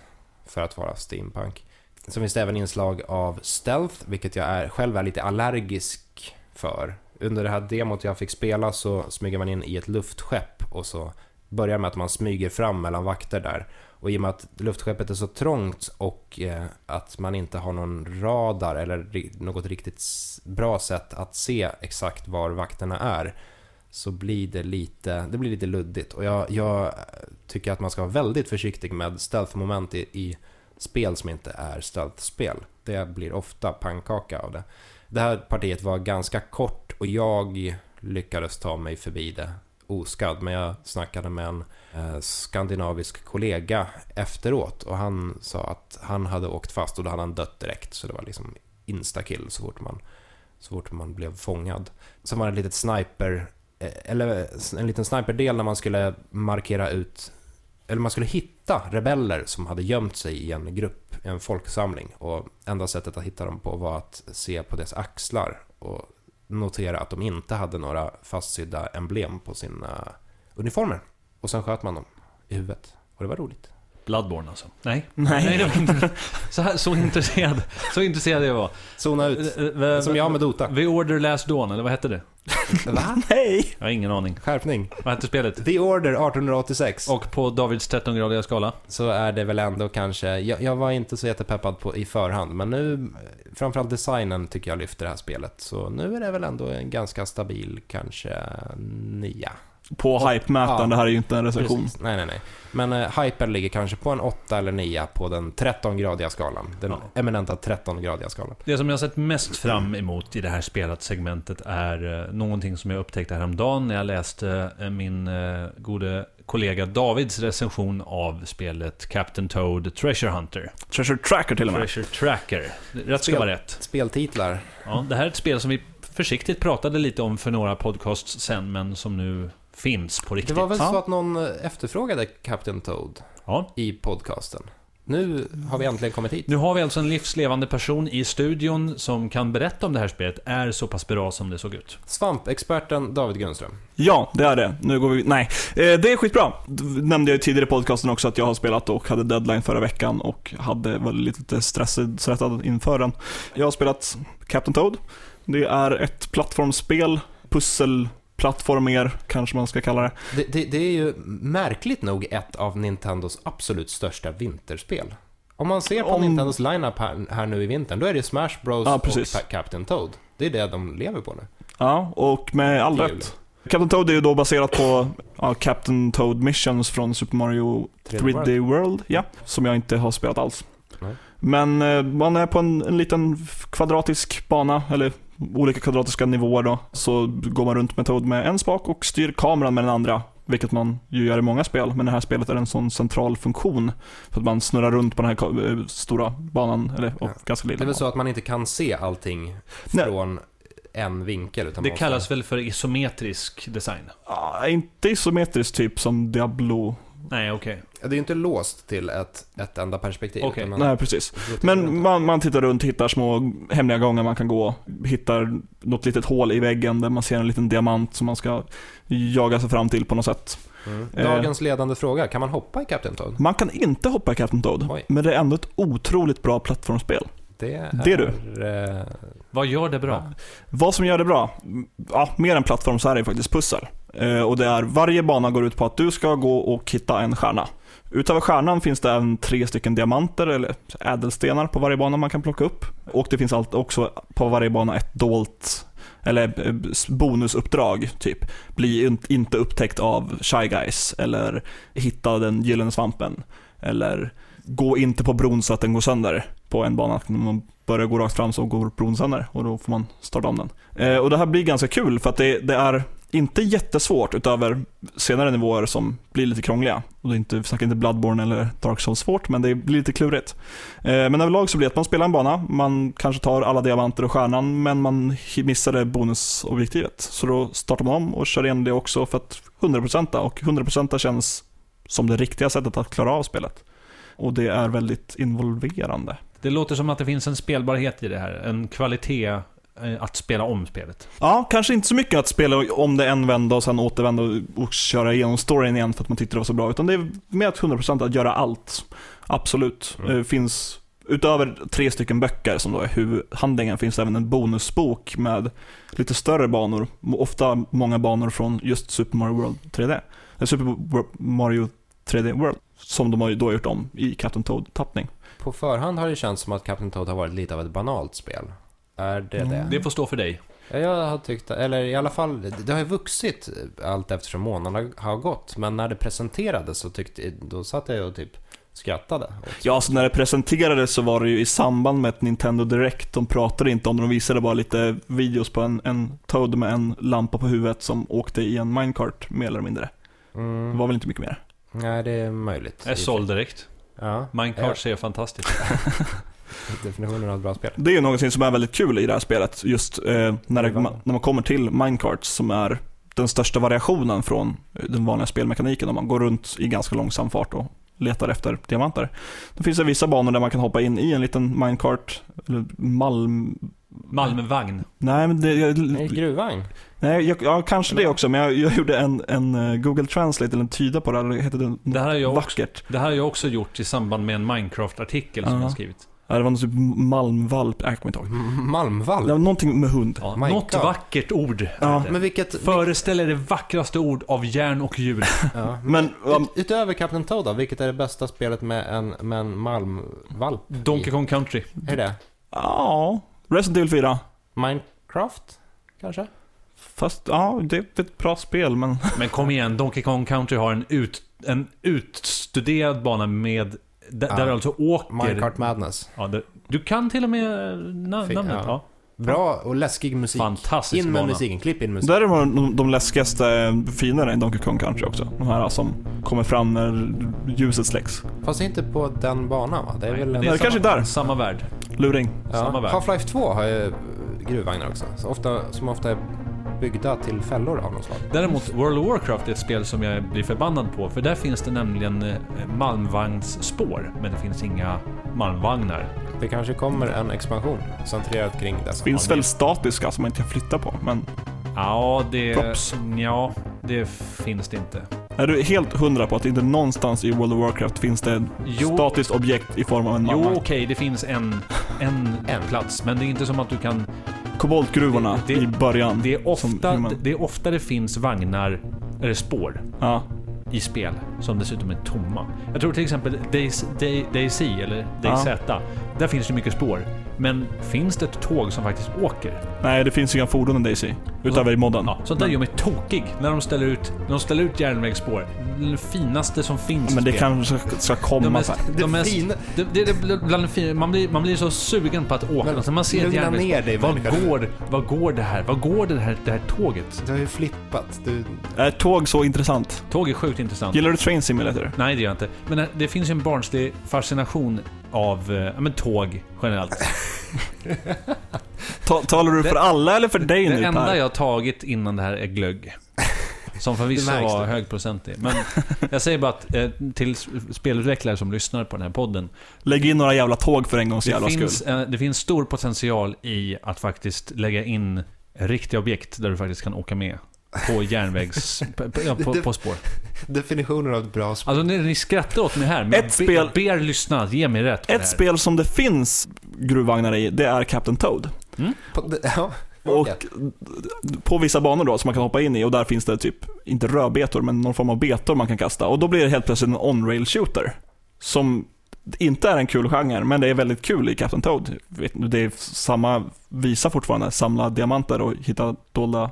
för att vara steampunk. Så finns det även inslag av stealth, vilket jag är, själv är lite allergisk för. Under det här demot jag fick spela så smyger man in i ett luftskepp och så börjar med att man smyger fram mellan vakter där. Och i och med att luftskeppet är så trångt och eh, att man inte har någon radar eller något riktigt bra sätt att se exakt var vakterna är så blir det lite, det blir lite luddigt. Och jag, jag tycker att man ska vara väldigt försiktig med stealth-moment i, i spel som inte är stealth-spel. Det blir ofta pannkaka av det. Det här partiet var ganska kort och jag lyckades ta mig förbi det oskadd. Men jag snackade med en eh, skandinavisk kollega efteråt och han sa att han hade åkt fast och då hade han dött direkt. Så det var liksom instakill så fort man, så fort man blev fångad. Sen var det ett litet sniper, eh, eller en liten sniperdel när man skulle markera ut eller man skulle hitta rebeller som hade gömt sig i en grupp, en folksamling. Och enda sättet att hitta dem på var att se på deras axlar och notera att de inte hade några fastsydda emblem på sina uniformer. Och sen sköt man dem i huvudet. Och det var roligt. Bloodborne alltså? Nej. Nej. det var inte (laughs) så, här, så intresserad. Så intresserad jag var. Zona ut. Eh, eh, Som jag med Dota. The Order Last Dawn, eller vad hette det? (laughs) Va? Nej! Jag har ingen aning. Skärpning. Vad hette spelet? The Order 1886. Och på Davids 13-gradiga skala? så är det väl ändå kanske, jag, jag var inte så jättepeppad på, i förhand, men nu, framförallt designen tycker jag lyfter det här spelet. Så nu är det väl ändå en ganska stabil, kanske nia. På hype-mätaren, Ja. det här är ju inte en recension. Precis. Nej, nej, nej. Men uh, hypen ligger kanske på en 8 eller 9 på den 13-gradiga skalan. Den Ja. eminenta 13-gradiga skalan. Det som jag har sett mest fram emot i det här spelat-segmentet är eh, någonting som jag upptäckte häromdagen när jag läste eh, min eh, gode kollega Davids recension av spelet Captain Toad Treasure Hunter. Treasure Tracker till och med. Treasure Tracker. Rätt ska Spel- vara rätt. Speltitlar. Ja, det här är ett spel som vi försiktigt pratade lite om för några podcasts sen, men som nu finns på Det riktigt. var väl Ja. så att någon eh, efterfrågade Captain Toad Ja, i podcasten. Nu har vi äntligen kommit hit. Nu har vi alltså en livslevande person i studion som kan berätta om det här spelet är så pass bra som det såg ut. Svampexperten David Grundström. Ja, det är det. Nu går vi... Nej, eh, det är skitbra. Nämnde jag ju tidigare i podcasten också att jag har spelat och hade deadline förra veckan och hade var lite stressad inför den. Jag har spelat Captain Toad. Det är ett plattformsspel, pusselplattformer kanske man ska kalla det. Det, det, det är ju märkligt nog ett av Nintendos absolut största vinterspel. Om man ser på Om- Nintendos lineup här, här nu i vintern, då är det Smash Bros Ja, och Captain Toad. Det är det de lever på nu. Ja, och med all rätt. Captain Toad är ju då baserat på ja, Captain Toad Missions från Super Mario 3D 3D World, ja, som jag inte har spelat alls. Nej. Men eh, man är på en, en liten kvadratisk bana, eller olika kvadratiska nivåer då. Så går man runt med Toad med en spak och styr kameran med den andra. Vilket man ju gör i många spel, men det här spelet är en sån central funktion. För att man snurrar runt på den här eh, stora banan, eller och Ja. ganska Det lilla är väl så att man inte kan se allting Nej. från en vinkel. Utan Det kallas väl för isometrisk design? Ja, inte isometriskt typ som Diablo. Nej, okej. Det är ju inte låst till ett, ett enda perspektiv. Okej. utan man- Nej, precis. Men man, man tittar runt, hittar små hemliga gångar man kan gå, hittar något litet hål i väggen där man ser en liten diamant som man ska jaga sig fram till på något sätt. Mm. Eh. Dagens ledande fråga, kan man hoppa i Captain Toad? Man kan inte hoppa i Captain Toad, Oj. men det är ändå ett otroligt bra plattformsspel. Det är... Det är du. eh, Vad gör det bra? Vad som gör det bra? Ja, mer än plattform så är det faktiskt pussel. Eh, och det är, varje bana går ut på att du ska gå och hitta en stjärna. Utöver stjärnan finns det även tre stycken diamanter eller ädelstenar på varje bana man kan plocka upp. Och det finns också på varje bana ett dolt eller eh, bonusuppdrag, typ. Bli in- inte upptäckt av Shy Guys eller hitta den gyllene svampen. Eller gå inte på bron så att den går sönder på en bana. När man börjar gå rakt fram så går bron sönder och då får man starta om den. Eh, och det här blir ganska kul för att det, det är inte jättesvårt utöver senare nivåer som blir lite krångliga. Och det är inte, vi snackar inte Bloodborne eller Dark Souls svårt, men det blir lite klurigt. Eh, men överlag så blir det att man spelar en bana, man kanske tar alla diamanter och stjärnan, men man missade bonusobjektivet. Så då startar man om och kör igen det också för att 100% och 100% känns som det riktiga sättet att klara av spelet. Och det är väldigt involverande. Det låter som att det finns en spelbarhet i det här. En kvalitet eh, att spela om spelet. Ja, kanske inte så mycket att spela om det en vända och sen återvända och, köra igenom storyn igen för att man tyckte det var så bra. Utan det är mer att 100% att göra allt. Absolut. Mm. Det finns, utöver tre stycken böcker som då är huvudhandlingen, finns det även en bonusbok med lite större banor. Ofta många banor från just Super Mario World 3D. Eller Super Mario 3D World. Som de har ju då gjort om i Captain Toad-tappning. På förhand har det känts som att Captain Toad har varit lite av ett banalt spel. Är det Mm. det? Det får stå för dig. Ja, jag har tyckt, eller i alla fall, det har ju vuxit allt eftersom månaderna har gått. Men när det presenterades så tyckte, då satt jag och typ skrattade. Ja, så när det presenterades så var det ju i samband med ett Nintendo Direct. De pratade inte om det, de visade bara lite videos på en, en Toad med en lampa på huvudet som åkte i en minecart, mer eller mindre. Det Mm. var väl inte mycket mer. Nej, det är möjligt. Jag är såld direkt. Ja, Minecart ser fantastiskt. (laughs) definitionen av ett bra spel. Det är ju någonting som är väldigt kul i det här spelet, just eh, när, det, Vad? när man kommer till minecarts som är den största variationen från den vanliga spelmekaniken om man går runt i ganska långsam fart och letar efter diamanter. Det finns det vissa banor där man kan hoppa in i en liten minecart, eller malm... Malmvagn. Nej, men det, Nej, gruvvagn. Nej jag, ja, kanske det också, men jag, jag gjorde en, en eh, Google Translate, eller en tyda på det, eller heter det Det här har jag också, vackert? det här har jag också gjort i samband med en Minecraft-artikel som Ja. jag har skrivit. Ja, det var någon typ malmvalp, äh, jag kommer inte ihåg. M- Malmvall. Det var någonting med hund. Ja, My något God. vackert ord. Ja. det. Men vilket... Föreställ er det vackraste ord av järn och ljud. Ja. (laughs) Men, um, Ut, utöver Captain Toad då, vilket är det bästa spelet med en, med en malmvalp? Donkey Kong Country. Är det? ja, Resident Evil 4. Minecraft? Kanske? Fast, ja, det är ett bra spel, men... (laughs) Men kom igen, Donkey Kong Country har en, ut, en utstuderad bana med... Där, Ja. där du alltså åker... Minecart Madness. Ja, det, du kan till och med namnet. ja. Ja. Bra och läskig musik. Fantastisk In med bana. musiken, klipp in musik. Där är de, de läskigaste finerna i Donkey Kong Country också. De här som kommer fram när ljuset släcks. Fast inte på den banan va? Det är Nej, väl en... det är kanske där. Samma värld. Luring. Ja. Half-Life 2 har ju gruvvagnar också. Så ofta, som ofta är byggda till fällor av något slag. Däremot World of Warcraft är ett spel som jag blir förbannad på, för där finns det nämligen eh, malmvagnsspår, men det finns inga malmvagnar. Det kanske kommer en expansion centrerad kring dessa. Det finns väl statiska som man inte kan flytta på, men Ja, det... Props. Ja, det finns det inte. är du helt hundra på att inte någonstans i World of Warcraft finns det ett Jo. statiskt objekt i form av en Jo, mamma? okej, det finns en, en, En. plats, men det är inte som att du kan... Koboltgruvorna Det- det- i början. Det är, ofta, human. det är ofta det finns vagnar, eller spår, Ja. i spel som dessutom är tomma. Jag tror till exempel Daisy, Day- Daisy eller DayZ, där finns det mycket spår. Men finns det ett tåg som faktiskt åker? Nej, det finns inga fordon i Daisy. Utöver i modden. Ja, sånt där gör mig tokig när de ställer ut, när de ställer ut järnvägsspår. Det finaste som finns Men i det kanske ska, ska de komma mest, de mest, fina- det, det, det, bland det fina, man, blir, man, blir, så sugen på att åka. Men Alltså, man ser ett järnvägsspår. dig, Vad går, vad går det här? Vad går det här, det här tåget? Du har ju flippat. Du... Är tåg så intressant? Tåg är sjukt intressant. Gillar du Train Simulator? Nej, det gör jag inte. Men det- det finns ju en barnslig fascination av eh, ja, men tåg generellt. (laughs) Ta, talar du för Det- alla eller för dig Det nu enda Per? jag har tagit innan det här är glögg. Som förvisso (laughs) Det var det. högprocentig. Men jag säger bara att eh, till spelutvecklare som lyssnar på den här podden. Lägg in några jävla tåg för en gångs Det jävla finns, skull. eh, det finns stor potential i att faktiskt lägga in riktiga objekt där du faktiskt kan åka med. På (laughs) järnvägs... på, på, på, på spår. Definitionen av ett bra spel. Alltså ni, ni skrattar åt mig här, men Ett spel- jag ber lyssna, ge mig rätt det Ett spel som det finns gruvvagnar i, det är Captain Toad. På, det- ja, Och på vissa banor då som man kan hoppa in i och där finns det typ, inte rödbetor, men någon form av betor man kan kasta. Och då blir det helt plötsligt en on-rail shooter. Som inte är en kul genre, men det är väldigt kul i Captain Toad. Det är samma visa fortfarande, samla diamanter och hitta dolda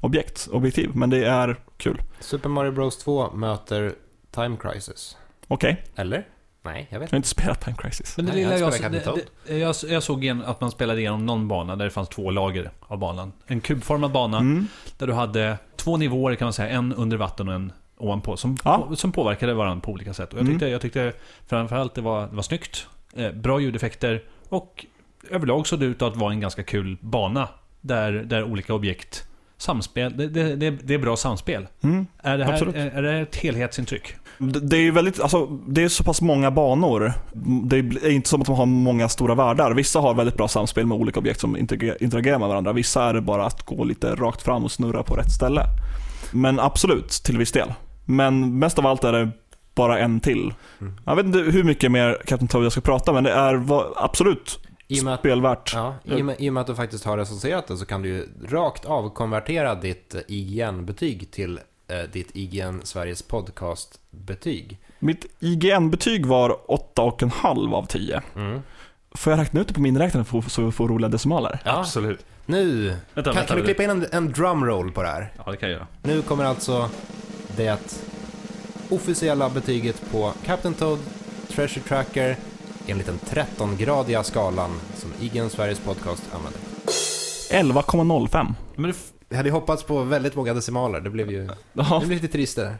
objekt, objektiv. Men det är kul. Super Mario Bros 2 möter Time Crisis. Okej, Eller? Nej, jag vet jag har inte spelat Time Crisis. Men det Nej, lilla jag jag, spelar det, det, jag, jag såg igen att man spelade igenom någon bana där det fanns två lager av banan. En kubformad bana Mm. där du hade två nivåer kan man säga, en under vatten och en ovanpå. Som, Ja. som påverkade varandra på olika sätt. Och jag Mm. tyckte, jag tyckte framförallt det var, det var snyggt, eh, bra ljudeffekter och överlag såg det ut att vara en ganska kul bana. Där, där olika objekt samspel, det, det, det, det är bra samspel. Mm. Är det här är, är det här ett helhetsintryck? Det är ju väldigt, alltså, det är så pass många banor. Det är inte som att de har många stora världar. Vissa har väldigt bra samspel med olika objekt som interage- interagerar med varandra. Vissa är det bara att gå lite rakt fram och snurra på rätt ställe. Men absolut, till viss del. Men mest av allt är det bara en till. Mm. Jag vet inte hur mycket mer Captain Toad jag ska prata, men det är absolut I att, spelvärt. ja, i, och med, I och med att du faktiskt har recenserat det så kan du ju rakt av konvertera ditt eh, IGN-betyg till eh, ditt IGN Sveriges podcast-betyg. Mitt IGN-betyg var 8,5 av 10. Mm. Får jag räkna ut det på min räknare för- så vi får roliga decimaler? Ja, Absolut. nu Vänta, kan, vänta, kan du klippa in en, en drumroll på det här? Ja, det kan jag göra. Nu kommer alltså det officiella betyget på Captain Toad Treasure Tracker enligt den 13-gradiga skalan som IGN Sveriges podcast använder. 11,05. Men det, Jag hade hoppats på väldigt många decimaler, det blev ju det blev lite trist där.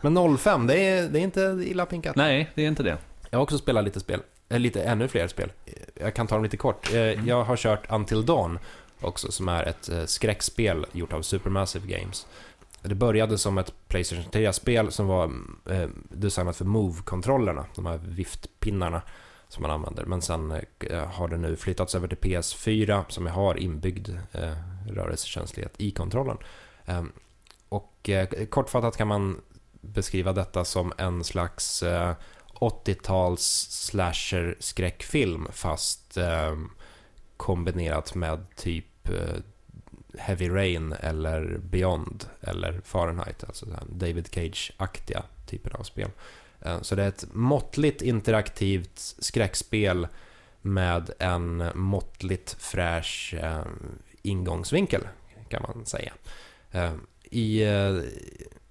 Men 05, det är, det är inte illa pinkat. nej, det är inte det. Jag har också spelat lite spel, eller lite ännu fler spel. Jag kan ta dem lite kort. Eh, Jag har kört Until Dawn också, som är ett eh, skräckspel gjort av Supermassive Games. Det började som ett Playstation 3-spel som var eh, designat för Move-kontrollerna, de här viftpinnarna som man använder. Men sen eh, har det nu flyttats över till PS4 som har inbyggd eh, rörelsekänslighet i kontrollen. Ehm, och eh, kortfattat kan man beskriva detta som en slags eh, 80-tals slasher skräckfilm fast ehm, kombinerat med typ eh, Heavy Rain eller Beyond eller Fahrenheit, alltså David Cage-aktiga typer av spel. Ehm, så det är ett måttligt interaktivt skräckspel med en måttligt fräsch ingångsvinkel kan man säga. Eh, I eh,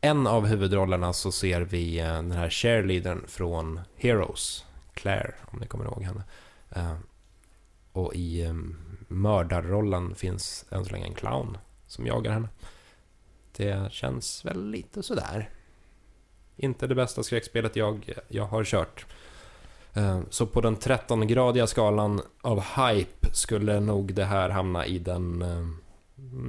en av huvudrollerna så ser vi eh, den här cheerleadern från Heroes, Claire, om ni kommer ihåg henne. Och i ehm, mördarrollen finns än så länge en clown som jagar henne. Det känns väl lite sådär. Inte det bästa skräckspelet jag, jag har kört. Eh, Så på den 13-gradiga skalan av hype skulle nog det här hamna i den eh,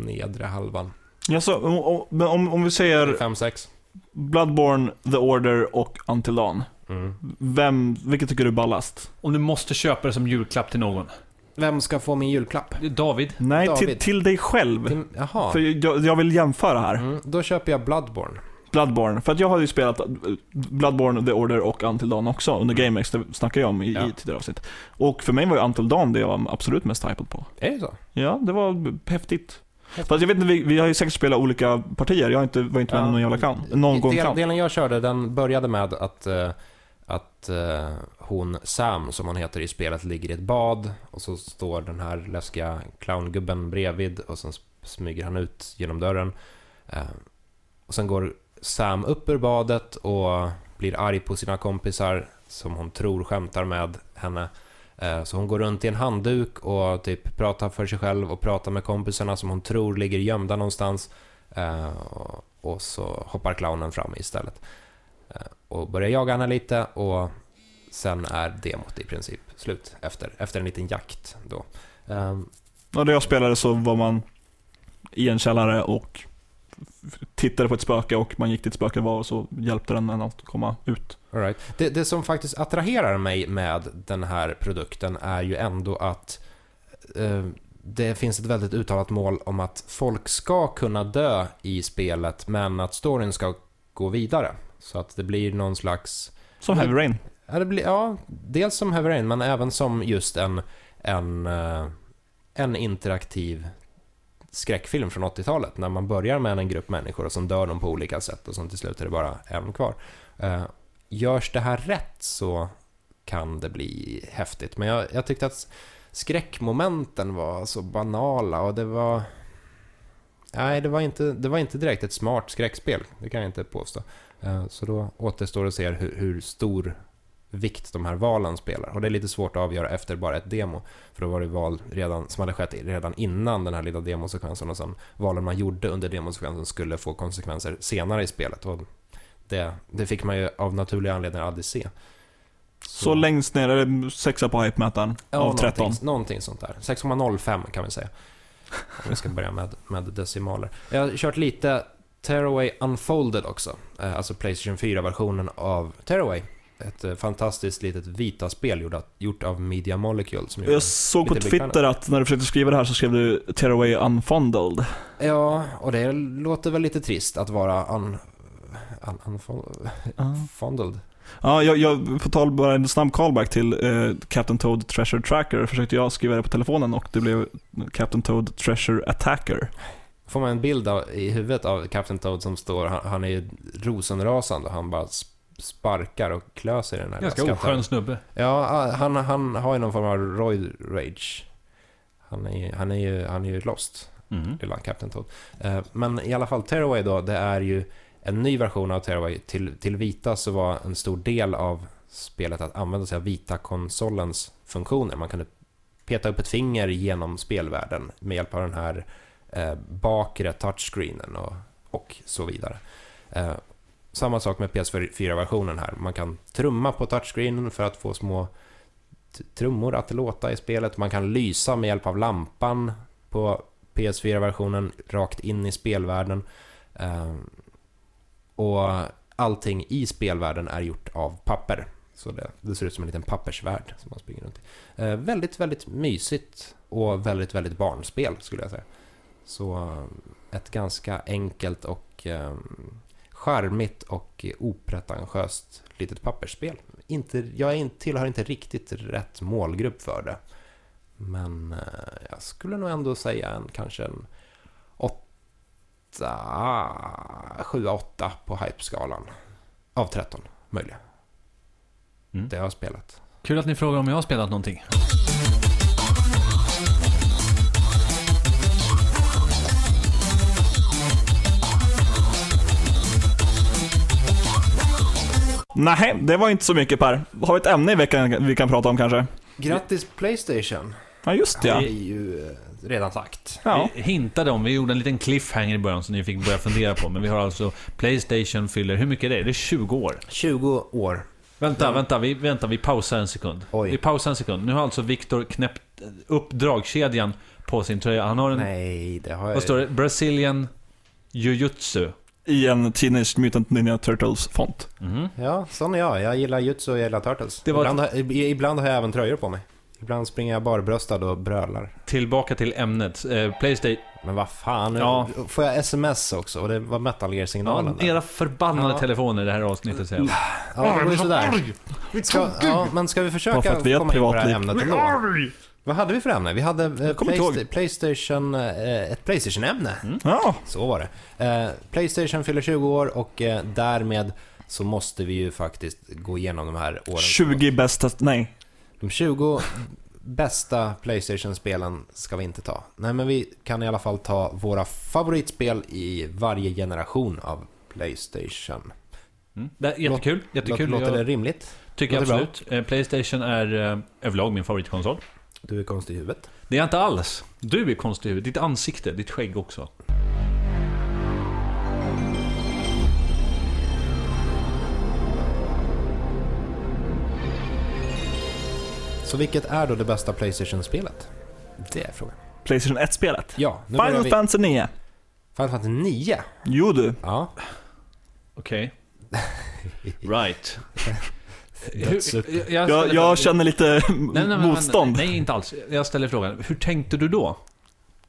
nedre halvan. Ja, så, om, om- men om, om vi säger 5-6. Bloodborne, The Order och Until Dawn. Mm. Vem, vilket tycker du är ballast? Om du måste köpa det som julklapp till någon. Vem ska få min julklapp? David. Nej, till, David. till dig själv. Till, jaha. För jag, jag vill jämföra här. Mm, då köper jag Bloodborne. Bloodborne. För att jag har ju spelat Bloodborne, The Order och Until Dawn också under GameX. Det snackade jag om i, Ja. i tidigare avsnitt. Och för mig var ju Until Dawn det jag var absolut mest hypad på. Är det så? Ja, det var häftigt. Fast jag vet inte, vi, vi har ju säkert spelat olika partier. Jag har inte, var inte med Ja. någon jävla clown. Någon gång Del, clown. delen jag körde, den började med att, eh, att eh, hon, Sam, som hon heter i spelet, ligger i ett bad och så står den här läskiga clowngubben bredvid och sen smyger han ut genom dörren. Eh, och sen går Sam upp ur badet och blir arg på sina kompisar som hon tror skämtar med henne. Eh, så hon går runt i en handduk och typ pratar för sig själv och pratar med kompisarna som hon tror ligger gömda någonstans. Eh, och- så hoppar clownen fram istället. Eh, och börjar jaga henne lite och sen är demot i princip slut efter, efter en liten jakt då. Ja, när jag spelade så var man i en källare och tittade på ett spöke och man gick dit spöket var och så hjälpte den en att komma ut. All right. det, det som faktiskt attraherar mig med den här produkten är ju ändå att eh, det finns ett väldigt uttalat mål om att folk ska kunna dö i spelet men att storyn ska gå vidare. Så att det blir någon slags Som Heavy Rain. Ja, det blir, ja, dels som Heavy Rain, men även som just en, en, eh, en interaktiv skräckfilm från 80-talet. När man börjar med en grupp människor och sen dör de på olika sätt och sen till slut är det bara en kvar. Eh, görs det här rätt så kan det bli häftigt. Men jag, jag tyckte att skräckmomenten var så banala och det var... Nej, det var inte, det var inte direkt ett smart skräckspel. Det kan jag inte påstå. Eh, så då återstår att se hur, hur stor vikt de här valen spelar. Och det är lite svårt att avgöra efter bara ett demo. För då var det val redan, som hade skett redan innan den här lilla demosekvensen och sen valen man gjorde under demosekvensen skulle få konsekvenser senare i spelet. Och det, det fick man ju av naturliga anledningar aldrig se. Så längst ner är det sexa på hype-mätaren av 13. Någonting, någonting sånt där. 6,05 kan vi säga. Om vi ska börja med, med decimaler. Jag har kört lite Tearaway Unfolded också. Eh, Alltså Playstation 4-versionen av Tearaway. Ett eh, fantastiskt litet vita-spel gjort, gjort av Media Molecule. Som Jag såg på Twitter liknande. att när du försökte skriva det här så skrev du Tearaway Unfondled. Ja, och det låter väl lite trist att vara un, un, unfondled. Fondled. Ja, jag, jag, på tal bara en snabb callback till eh, Captain Toad Treasure Tracker försökte jag skriva det på telefonen och det blev Captain Toad Treasure Attacker. Får man en bild av, i huvudet av Captain Toad som står, han, han är ju rosenrasande och han bara sparkar och klöser i den här Ganska oskön snubbe. Ja, han, han har ju någon form av roid rage. Han är, han är ju, han är ju lost, Mm. lilla Captain Toad. Eh, Men i alla fall, Tearaway då, det är ju en ny version av Tearaway. Till, till vita så var en stor del av spelet att använda sig av vita konsolens funktioner. Man kunde peta upp ett finger genom spelvärlden med hjälp av den här eh, bakre touchscreenen och, och så vidare. Eh, samma sak med PS4-versionen här. Man kan trumma på touchscreenen för att få små trummor att låta i spelet. Man kan lysa med hjälp av lampan på PS4-versionen rakt in i spelvärlden. Ehm, och allting i spelvärlden är gjort av papper. Så det, det ser ut som en liten pappersvärld som man springer runt i. Ehm, väldigt, väldigt mysigt och väldigt, väldigt barnspel skulle jag säga. Så ehm, ett ganska enkelt och charmigt och opretentiöst litet pappersspel. Inte, jag tillhör inte riktigt rätt målgrupp för det. Men eh, jag skulle nog ändå säga en kanske en 8, 7-8 på hype-skalan. Av 13 möjliga. Mm. Det har jag spelat. Kul att ni frågar om jag har spelat någonting. Nej, det var inte så mycket Per. Har vi ett ämne i veckan vi kan prata om kanske? Grattis Playstation! Ja, just det ja. Det är ju eh, redan sagt. ja. Vi hintade om, vi gjorde en liten cliffhanger i början som ni fick börja fundera på. Men vi har alltså Playstation fyller, hur mycket är det? Det är 20 år. 20 år. Vänta, Ja. vänta, vi, vänta, vi pausar en sekund. Oj. Vi pausar en sekund. Nu har alltså Viktor knäppt upp dragkedjan på sin tröja. Han har en, Nej, det har jag vad står det? Brazilian Jujutsu. I en Teenage Mutant Ninja Turtles-font. Mhm. Ja, sån är jag. Jag gillar Jutsu och jag gillar Turtles. Det var- ibland, har, ibland har jag även tröjor på mig. Ibland springer jag barbröstad och brölar. Tillbaka till ämnet. Eh, Playstation... Men vad fan, nu Ja. får jag sms också? Och det var Metal Gear-signalen Ja, där. era förbannade Ja. telefoner i det här avsnittet säger jag. Ja, det går ju sådär. Ska, ja, men ska vi Bara försöka för att vi ett komma in på det här ämnet ändå? Vad hade vi för ämne? Vi hade eh. Playsta- Playstation, eh, ett Playstation-ämne. Ja, Så var det. Eh, Playstation fyller 20 år och eh, därmed så måste vi ju faktiskt gå igenom de här åren. 20 bästa... Nej. De 20 bästa Playstation-spelen ska vi inte ta. Nej, men vi kan i alla fall ta våra favoritspel i varje generation av Playstation. Mm. Det är jättekul. jättekul. Låter, låter det rimligt? tycker jag låter absolut. Eh, Playstation är eh, överlag min favoritkonsol. Du är konstig i huvudet. Det är jag inte alls. Du är konstig i huvudet. Ditt ansikte, ditt skägg också. Så vilket är då det bästa Playstation-spelet? Det är frågan. Playstation 1-spelet. Ja, nu Final vi. Fantasy 9. Final Fantasy 9. Jo du. Ja. Okej. (laughs) Right. Hur- jag, Jag, jag känner lite Nej, nej, motstånd. Nej, inte alls. Jag ställer frågan. Hur tänkte du då?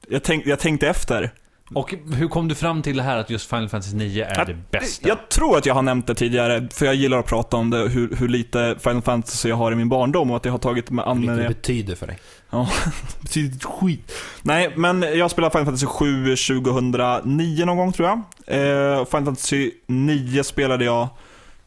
Jag, tänk, jag tänkte efter. Och hur kom du fram till det här att just Final Fantasy 9 är Att- det bästa? Jag tror att jag har nämnt det tidigare, för jag gillar att prata om det, hur, hur lite Final Fantasy jag har i min barndom och att jag har tagit mig an Vilket med det det. betyder för dig. (laughs) betyder skit. Nej, men jag spelade Final Fantasy 7 2009 någon gång tror jag. Eh, Final Fantasy 9 spelade jag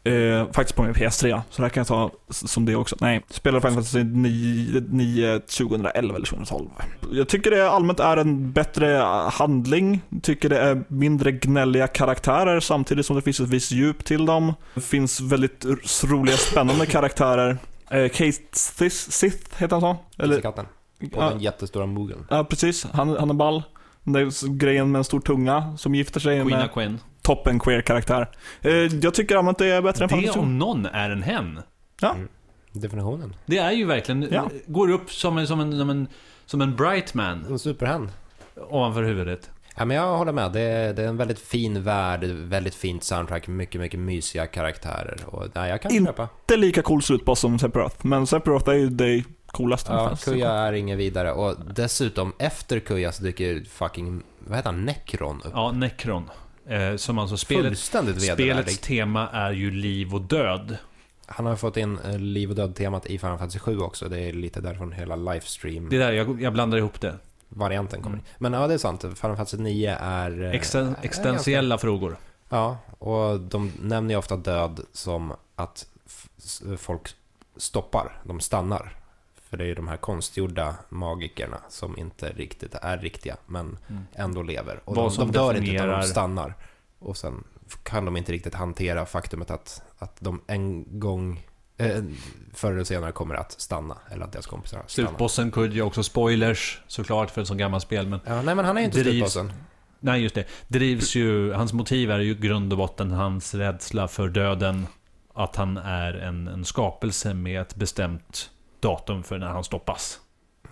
eh, faktiskt på min PS3, så det här kan jag ta som det också. Nej, spelade Final Fantasy 9, 9 2011 eller 2012. Jag tycker det allmänt är en bättre handling, tycker det är mindre gnälliga karaktärer samtidigt som det finns ett visst djup till dem. Det finns väldigt roliga, spännande karaktärer. Eh, Kate Sith, Sith heter han så? Eller katten. Och ja, den jättestora mogeln. Ja, precis. Han, han är ball. Den där grejen med en stor tunga som gifter sig Queen med Quen. Toppen queer-karaktär. Eh, jag tycker allmänt det är bättre än Det Fantasy. om någon är en hen. Definitionen. Det är ju verkligen, Ja. går upp som en, som en, som en, som en bright man En superhen. ovanför huvudet. Ja, men jag håller med. Det är, det är en väldigt fin värld, väldigt fint soundtrack, mycket, mycket mysiga karaktärer. Och, nej, jag kan In- köpa. Inte lika cool slutboss som Sephiroth, men Sephiroth är ju det coolaste. Ja. Kuja är inget vidare. Och dessutom, efter Kuja så dyker fucking, vad heter han, Necron upp. Ja, Necron. Eh, som alltså spelet, spelets tema är ju liv och död. Han har fått in eh, liv och död-temat i Final Fantasy 7 också. Det är lite därifrån hela Det är livestream-varianten där jag, jag blandar ihop det. kommer. Mm. Men ja, det är sant. Final Fantasy 9 är... eh, Exten, existentiella frågor. ganska- Ja, och de nämner ju ofta död som att folk stoppar, de stannar. För det är ju de här konstgjorda magikerna som inte riktigt är riktiga, men Mm. ändå lever. Och Vad de, de dör inte, utan definierar- de stannar. Och sen kan de inte riktigt hantera faktumet att, att de en gång, eh, förr eller senare kommer att stanna. Eller att deras kompisar stannar. Slutbossen kunde ju också spoilers såklart för ett sånt gammalt spel, men Ja, nej, men han är inte Drivs- slutbossen. Nej, just det. Drivs ju, hans motiv är ju grund och botten hans rädsla för döden. Att han är en, en skapelse med ett bestämt datum för när han stoppas.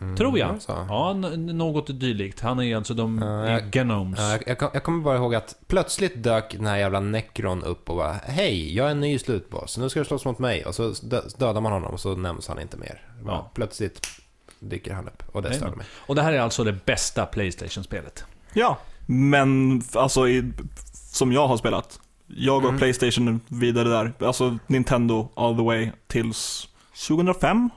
Mm, Tror jag. så? Ja, något dylikt. Han är ju alltså de är jag- genomes. Ja, jag, jag, jag kommer bara ihåg att plötsligt dök den här jävla Necron upp och bara Hej, jag är en ny slutboss, nu ska du slåss mot mig. Och så dö- dödar man honom och så nämns han inte mer. Ja. Plötsligt dyker han upp och det störde mig. Och det här är alltså det bästa Playstation-spelet. Ja, men alltså i, som jag har spelat. Jag och Mm. Playstation vidare där. Alltså Nintendo all the way tills 2005.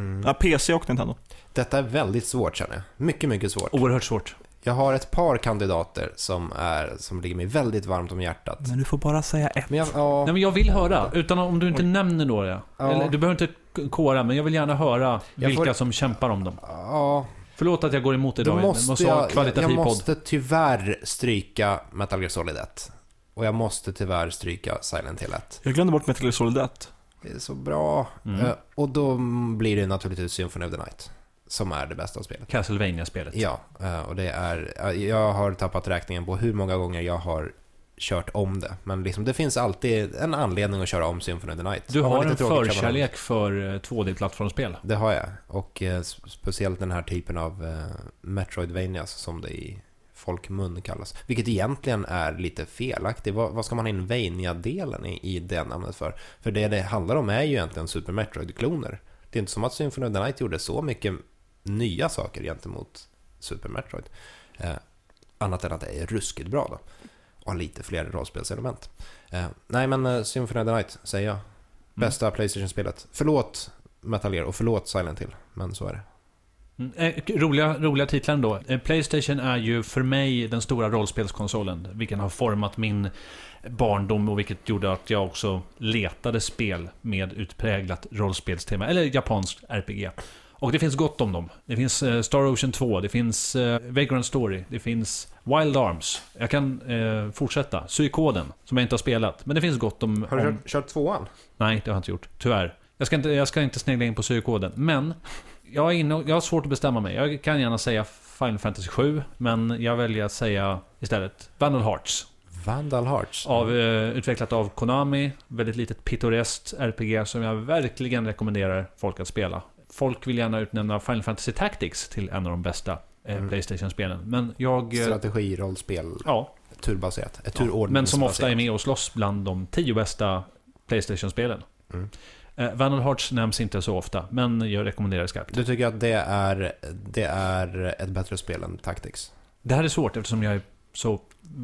Mm. Ja, PC och Nintendo. Detta är väldigt svårt känner jag. Mycket, mycket svårt. Oerhört svårt. Jag har ett par kandidater som, är, som ligger mig väldigt varmt om hjärtat. Men du får bara säga ett. Men jag, ja, Nej, men jag vill höra, utan om du inte nämner några. Ja. Eller, du behöver inte kora, men jag vill gärna höra Jag vilka får- som kämpar om dem. ja, Förlåt att jag går emot då idag. måste måste ha jag, jag, kvalitativ jag podd. måste tyvärr stryka Metal Gear Solid 1. Och jag måste tyvärr stryka Silent Hill 1. Jag glömde bort Metal Gear Solid 1. Det är så bra. Mm. Eh, och då blir det naturligtvis Symphony of the Night. Som är det bästa av spelet. Castlevania-spelet. Ja, eh, och det är... eh, Jag har tappat räkningen på hur många gånger jag har kört om det. Men liksom, det finns alltid en anledning att köra om Symphony of the Night. Du har en förkärlek för eh, 2D-plattformsspel. Det har jag. Och eh, speciellt den här typen av eh, Metroidvanias som det är i folkmun kallas. Vilket egentligen är lite felaktigt. Vad, vad ska man ha in Vania-delen i, i det namnet för? För det det handlar om är ju egentligen Super Metroid-kloner. Det är inte som att Symphony of the Night gjorde så mycket nya saker gentemot Super Metroid. Eh, annat än att det är ruskigt bra då. Och har lite fler rollspelselement. Eh, nej men eh, Symphony of the Night säger jag. Bästa Playstation-spelet. Förlåt Metal Gear och förlåt Silent Hill, men så är det. Mm, eh, roliga, roliga titlar ändå. Eh, Playstation är ju för mig den stora rollspelskonsolen. Vilken har format min barndom och vilket gjorde att jag också letade spel med utpräglat rollspelstema. Eller japanskt RPG. Och det finns gott om dem. Det finns eh, Star Ocean 2, det finns Vagrant Story, det finns Wild Arms. Jag kan eh, fortsätta. Psykoden, som jag inte har spelat. Men det finns gott om... Har du om... kört, tvåan? Nej, det har jag inte gjort. Tyvärr. Jag ska inte, jag ska inte snegla in på psykoden. Men, jag, är inne, jag har svårt att bestämma mig. Jag kan gärna säga Final Fantasy 7, men jag väljer att säga istället Vandal Hearts. Vandal Hearts? Av, eh, utvecklat av Konami. Väldigt litet pittoreskt RPG som jag verkligen rekommenderar folk att spela. Folk vill gärna utnämna Final Fantasy Tactics till en av de bästa eh, Mm. Playstation-spelen. Men jag... eh, Strategi, rollspel, Ja, turbaserat. Ett Ja, men som ofta är med och slåss bland de tio bästa Playstation-spelen. Mm. Eh, Vandal Hearts nämns inte så ofta, men jag rekommenderar skarpt. Du tycker att det är, det är ett bättre spel än Tactics? Det här är svårt eftersom jag är så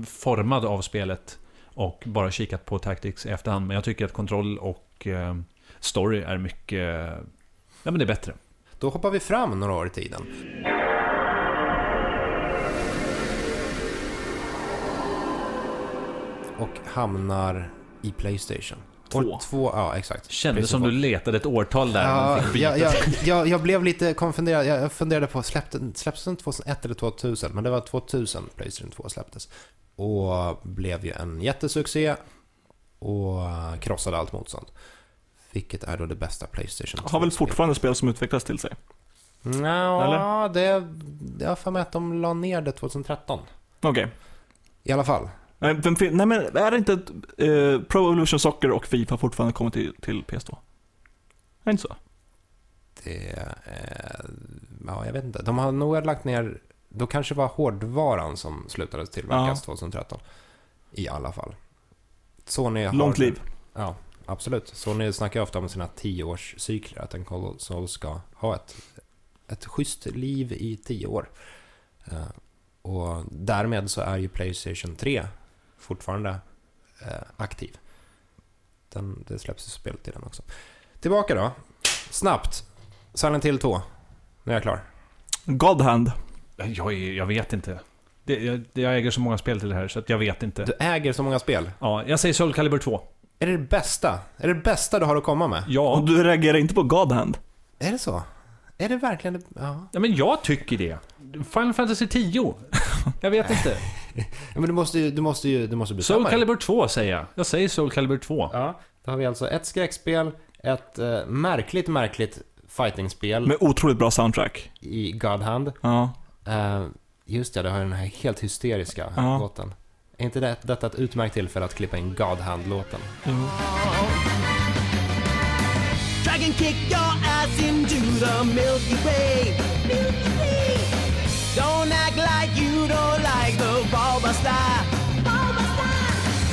formad av spelet och bara kikat på Tactics i efterhand. Men jag tycker att kontroll och eh, story är mycket... Ja, men det är bättre. Då hoppar vi fram några år i tiden. Och hamnar i Playstation. Två. År två, ja exakt. Kändes som du letade ett årtal där. Ja, jag, jag, jag, jag blev lite konfunderad. Jag funderade på, släppte, släpptes den 2001 eller 2000? Men det var 2000 Playstation 2 släpptes. Och blev ju en jättesuccé. Och krossade allt motstånd. Vilket är då det bästa Playstation 2 Har väl fortfarande spel som utvecklas till sig. Ja, det... Jag har för mig att de la ner det 2013. Okej. I alla fall. Nej, vem fin- Nej men är det inte ett, eh, Pro Evolution Soccer och Fifa fortfarande kommit till, till PS2? Är det inte så? Det... Eh, ja, jag vet inte. De har nog lagt ner... Då kanske det var hårdvaran som slutade tillverkas 2013. I alla fall. Sony har... Långt liv. Ja, absolut. Sony snackar ofta om sina tioårscykler, att en konsol ska ha ett, ett schysst liv i tio år. Eh, och därmed så är ju Playstation 3 fortfarande eh, aktiv. Den, det släpps ju spel till den också. Tillbaka då. Snabbt. Silent Hill 2. Nu är jag klar. God Hand. Jag, jag vet inte. Det, jag, jag äger så många spel till det här, så att jag vet inte. Du äger så många spel. Ja, jag säger Soul Calibur 2. Är det det bästa? Är det det bästa du har att komma med? Ja, Och du reagerar inte på God Hand? Är det så? Är det verkligen det? Ja. ja, men jag tycker det. Final Fantasy 10. Jag vet inte. (laughs) Ja, Men du måste ju, du måste ju, du måste bestämma Soul. Calibur 2 säger jag. Jag säger Soul Calibur 2. Ja, då har vi alltså ett skräckspel, ett eh, märkligt, märkligt fightingspel Med otroligt bra soundtrack. i God Hand. Ja. Eh, just det, det har den här helt hysteriska Ja. låten. Är inte det, detta ett utmärkt tillfälle att klippa in God Hand-låten? Dragon kick your ass into the Milky Way. Bulbasaur.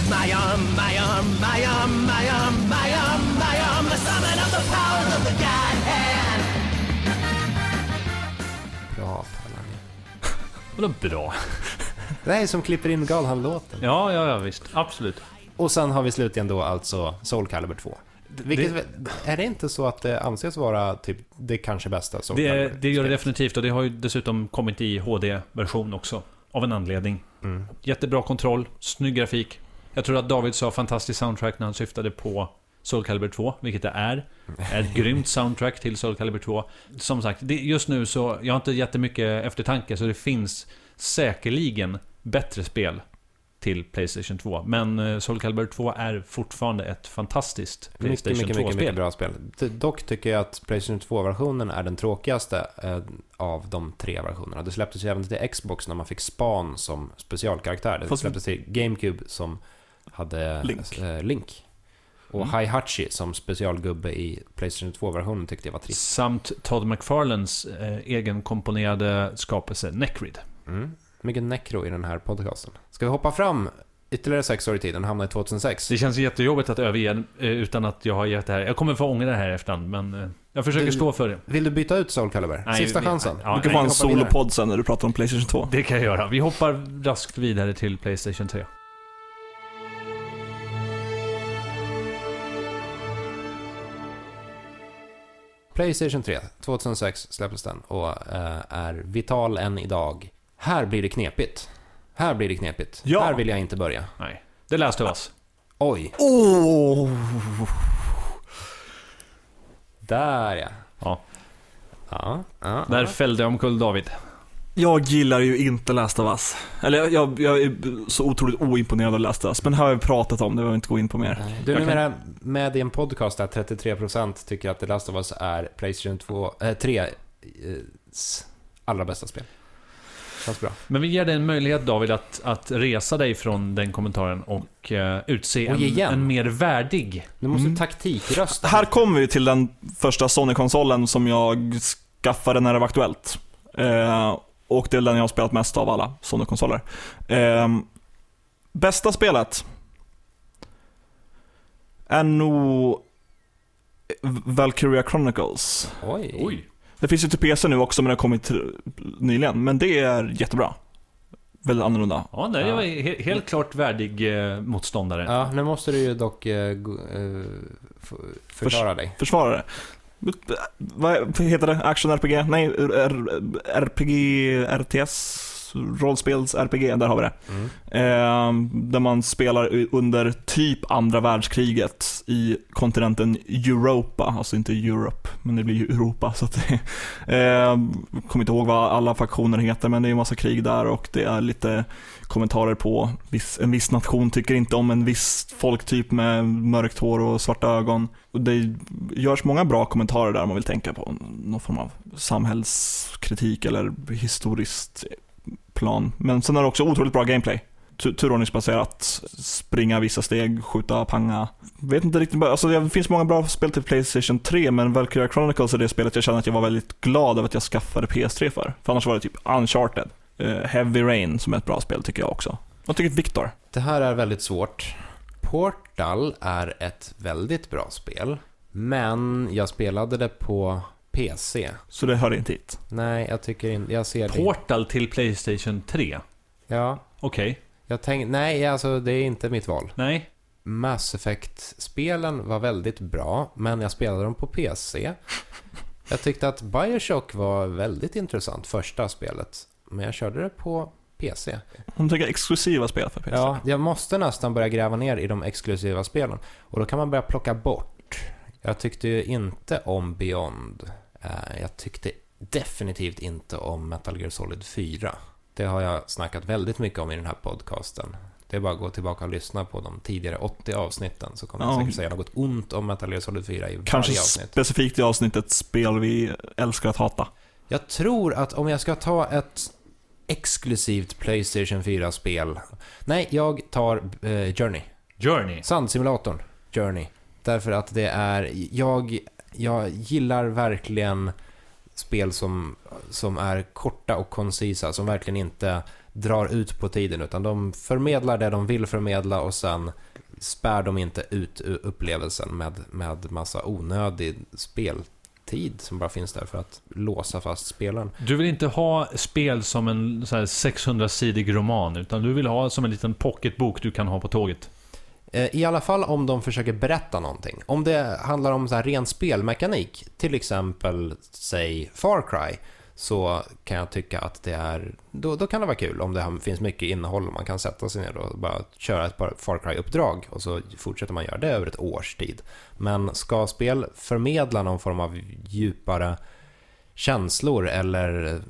My arm, my arm, my arm, my arm, my arm, my arm, the summon of the powers of the God hand. Bra, Pallan. (laughs) Vadå bra? Det här är som klipper in God Hand-låten. Ja, ja, ja, visst. Absolut. Och sen har vi slutligen då alltså Soul Calibur 2. Vilket, är det inte så att det anses vara typ det kanske bästa Soul Det, Calibur? det gör det definitivt och det har ju dessutom kommit i HD-version också. Av en anledning. Mm. Jättebra kontroll, snygg grafik. Jag tror att David sa fantastisk soundtrack när han syftade på Soul Calibur 2, vilket det är. Ett grymt soundtrack till Soul Calibur 2. Som sagt, just nu så, jag har inte jättemycket eftertanke, så det finns säkerligen bättre spel till Playstation 2. Men eh, Soul Calibur 2 är fortfarande ett fantastiskt Mycket, Playstation mycket, mycket, 2-spel. mycket bra spel. Dock tycker jag att Playstation 2-versionen är den tråkigaste eh, av de tre versionerna. Det släpptes ju även till Xbox när man fick Span som specialkaraktär. Det Fast- släpptes till GameCube som hade Link. Eh, Link. Och Mm. Heihachi som specialgubbe i Playstation 2-versionen tyckte jag var trist. Samt Todd McFarlanes eh, egenkomponerade skapelse Necrid. Mm. Mycket necro i den här podcasten. Ska vi hoppa fram ytterligare sex år i tiden och hamna i 2006? Det känns jättejobbigt att överge eh, utan att jag har gett det här. Jag kommer få ångra det här efterhand, men eh, jag försöker Du- stå för det. Vill du byta ut Soul Calibur? Nej, Sista vi- chansen. ja, Du kan nej, få en solopodd sen när du pratar om Playstation 2. Det kan jag göra. Vi hoppar raskt vidare till Playstation 3. Playstation 3, 2006 släpptes den och eh, är vital än idag. Här blir det knepigt. Här blir det knepigt. Ja. Här vill jag inte börja. Nej. Det läste oss. Oj, Åh! där ja. Ja. Ja, ja, Där fällde jag omkull David. Jag gillar ju inte Last of Us. Eller jag, jag, är så otroligt oimponerad av Last of Us, men det här har vi pratat om, det behöver vi inte gå in på mer. Du är Jag kan- numera med i en podcast där 33% tycker att The Last of Us är Playstation 2, äh, 3 eh, s allra bästa spel. Känns bra. Men vi ger dig en möjlighet David att, att resa dig från den kommentaren och uh, utse Och en, igen. en mer värdig. Nu måste Mm. taktikrösta. Här kommer vi till den första Sony-konsolen som jag skaffade när det var aktuellt. Eh, och det är den jag har spelat mest av alla Sony-konsoler. Eh, bästa spelet är nog Valkyria Chronicles. Oj. Det finns ju till PC nu också men det har kommit nyligen. Men det är jättebra. Väldigt annorlunda. Ja, nej, Ja. jag var he- helt klart värdig eh, motståndare. Ja, nu måste du ju dock eh, go- eh, f- förklara dig. Försvarare. Vad heter det? Action-RPG? Nej, R- RPG, RTS, rollspels-RPG, där har vi det. Mm. Eh, där man spelar under typ andra världskriget i kontinenten Europa, alltså inte Europe, men det blir ju Europa. Så att det, (laughs) eh, kommer inte ihåg vad alla faktioner heter, men det är en massa krig där och det är lite kommentarer på viss, en viss nation tycker inte om en viss folktyp med mörkt hår och svarta ögon. Och det görs många bra kommentarer där om man vill tänka på någon form av samhällskritik eller historiskt plan. Men sen är det också otroligt bra gameplay. Turordningsbaserat, springa vissa steg, skjuta, panga. Vet inte riktigt, alltså det finns många bra spel till Playstation 3 men Valkyria Chronicles är det spelet jag känner att jag var väldigt glad över att jag skaffade PS3 för. För annars var det typ Uncharted. Eh, Heavy Rain som är ett bra spel tycker jag också. Vad tycker Viktor? Det här är väldigt svårt. Portal är ett väldigt bra spel, men jag spelade det på PC. Så det hör inte hit. Nej, jag tycker inte... Jag ser det. Portal till Playstation 3. Ja, Okej. jag tänkte... Nej, alltså det är inte mitt val. Nej. Mass Effect-spelen var väldigt bra, men jag spelade dem på PC. Jag tyckte att Bioshock var väldigt intressant, första spelet. Men jag körde det på PC. Hon tänker exklusiva spel för PC. Ja, jag måste nästan börja gräva ner i de exklusiva spelen. Och då kan man börja plocka bort. Jag tyckte ju inte om Beyond. Eh, Jag tyckte definitivt inte om Metal Gear Solid 4. Det har jag snackat väldigt mycket om i den här podcasten. Det är bara att gå tillbaka och lyssna på de tidigare 80 avsnitten så kommer jag Ja. säkert säga något ont om Metal Gear Solid 4 i Kanske varje avsnitt. specifikt i avsnittet spel vi älskar att hata. Jag tror att om jag ska ta ett exklusivt Playstation 4-spel. Nej, jag tar eh, Journey. Journey. Sandsimulatorn, Journey. Därför att det är, jag, jag gillar verkligen spel som, som är korta och koncisa, som verkligen inte drar ut på tiden, utan de förmedlar det de vill förmedla och sen spär de inte ut upplevelsen med, med massa onödig speltid som bara finns där för att låsa fast spelaren. Du vill inte ha spel som en 600-sidig roman, utan du vill ha som en liten pocketbok du kan ha på tåget. Eh, I alla fall om de försöker berätta någonting. Om det handlar om så här ren spelmekanik, till exempel säg Far Cry, så kan jag tycka att det är, då, då kan det vara kul om det finns mycket innehåll och man kan sätta sig ner och bara köra ett par Far Cry-uppdrag och så fortsätter man göra det över ett års tid. Men ska spel förmedla någon form av djupare känslor eller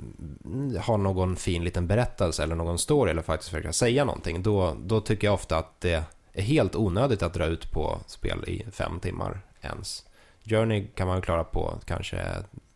mm, ha någon fin liten berättelse eller någon story eller faktiskt försöka säga någonting, då, då tycker jag ofta att det är helt onödigt att dra ut på spel i fem timmar ens. Journey kan man klara på kanske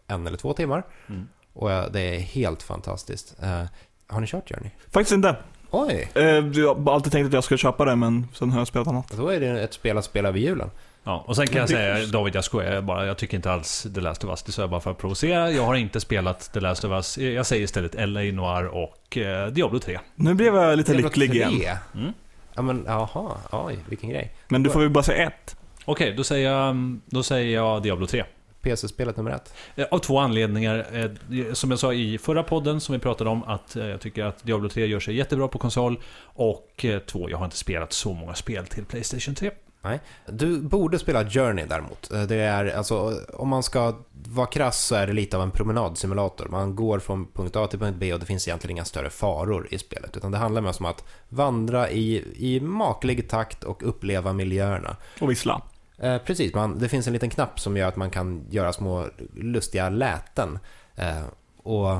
en eller två timmar Mm. och ja, det är helt fantastiskt. Eh, har ni kört Journey? Faktiskt inte. Oj! Eh, Jag har alltid tänkt att jag skulle köpa det, men sen har jag spelat annat. Då är det ett spel att spela vid julen. Ja, och sen kan jag säga, David jag skojar jag bara. Jag tycker inte alls The Last of Us. Det sa jag bara för att provocera. Jag har inte spelat The Last of Us. Jag säger istället LA Noir och eh, Diablo 3. Nu blev jag lite Diablo lycklig 3. igen. Mm. Ja men jaha, oj vilken grej. Men du får ju bara säga ett. Okej, då, säger jag, då säger jag Diablo 3. PC-spelet nummer ett. Eh, Av två anledningar. Eh, Som jag sa i förra podden som vi pratade om, att eh, jag tycker att Diablo 3 gör sig jättebra på konsol. Och eh, två, jag har inte spelat så många spel till Playstation 3. Nej. Du borde spela Journey däremot. Eh, Det är, alltså, om man ska vara krass så är det lite av en promenadsimulator. Man går från punkt A till punkt B och det finns egentligen inga större faror i spelet. Utan det handlar mest om att vandra i, i maklig takt och uppleva miljöerna. Och vissla. Eh, precis, man, det finns en liten knapp som gör att man kan göra små lustiga läten. Eh, och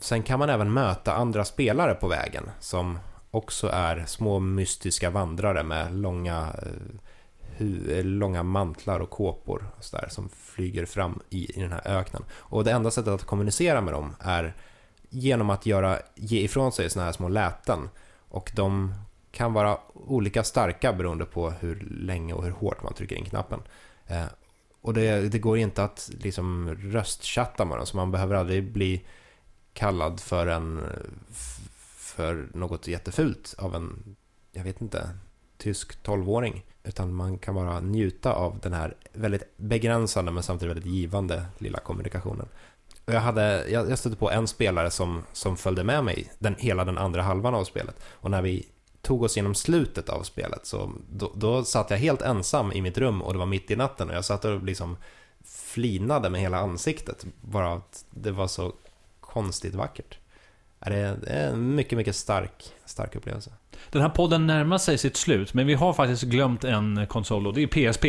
sen kan man även möta andra spelare på vägen som också är små mystiska vandrare med långa, eh, eh, långa mantlar och kåpor och så där, som flyger fram i, i den här öknen. Och det enda sättet att kommunicera med dem är genom att göra, ge ifrån sig såna här små läten. Och de kan vara olika starka beroende på hur länge och hur hårt man trycker in knappen. Eh, och det, det går inte att liksom röstchatta med dem, så man behöver aldrig bli kallad för en för något jättefult av en, jag vet inte, tysk tolvåring. Utan man kan bara njuta av den här väldigt begränsande men samtidigt väldigt givande lilla kommunikationen. Och jag, hade, jag, jag stötte på en spelare som, som följde med mig den, hela den andra halvan av spelet. Och när vi tog oss genom slutet av spelet så då, då satt jag helt ensam i mitt rum och det var mitt i natten och jag satt och liksom flinade med hela ansiktet. Bara att det var så konstigt vackert. Det är det är en mycket, mycket stark, stark upplevelse. Den här podden närmar sig sitt slut, men vi har faktiskt glömt en konsol och det är PSP.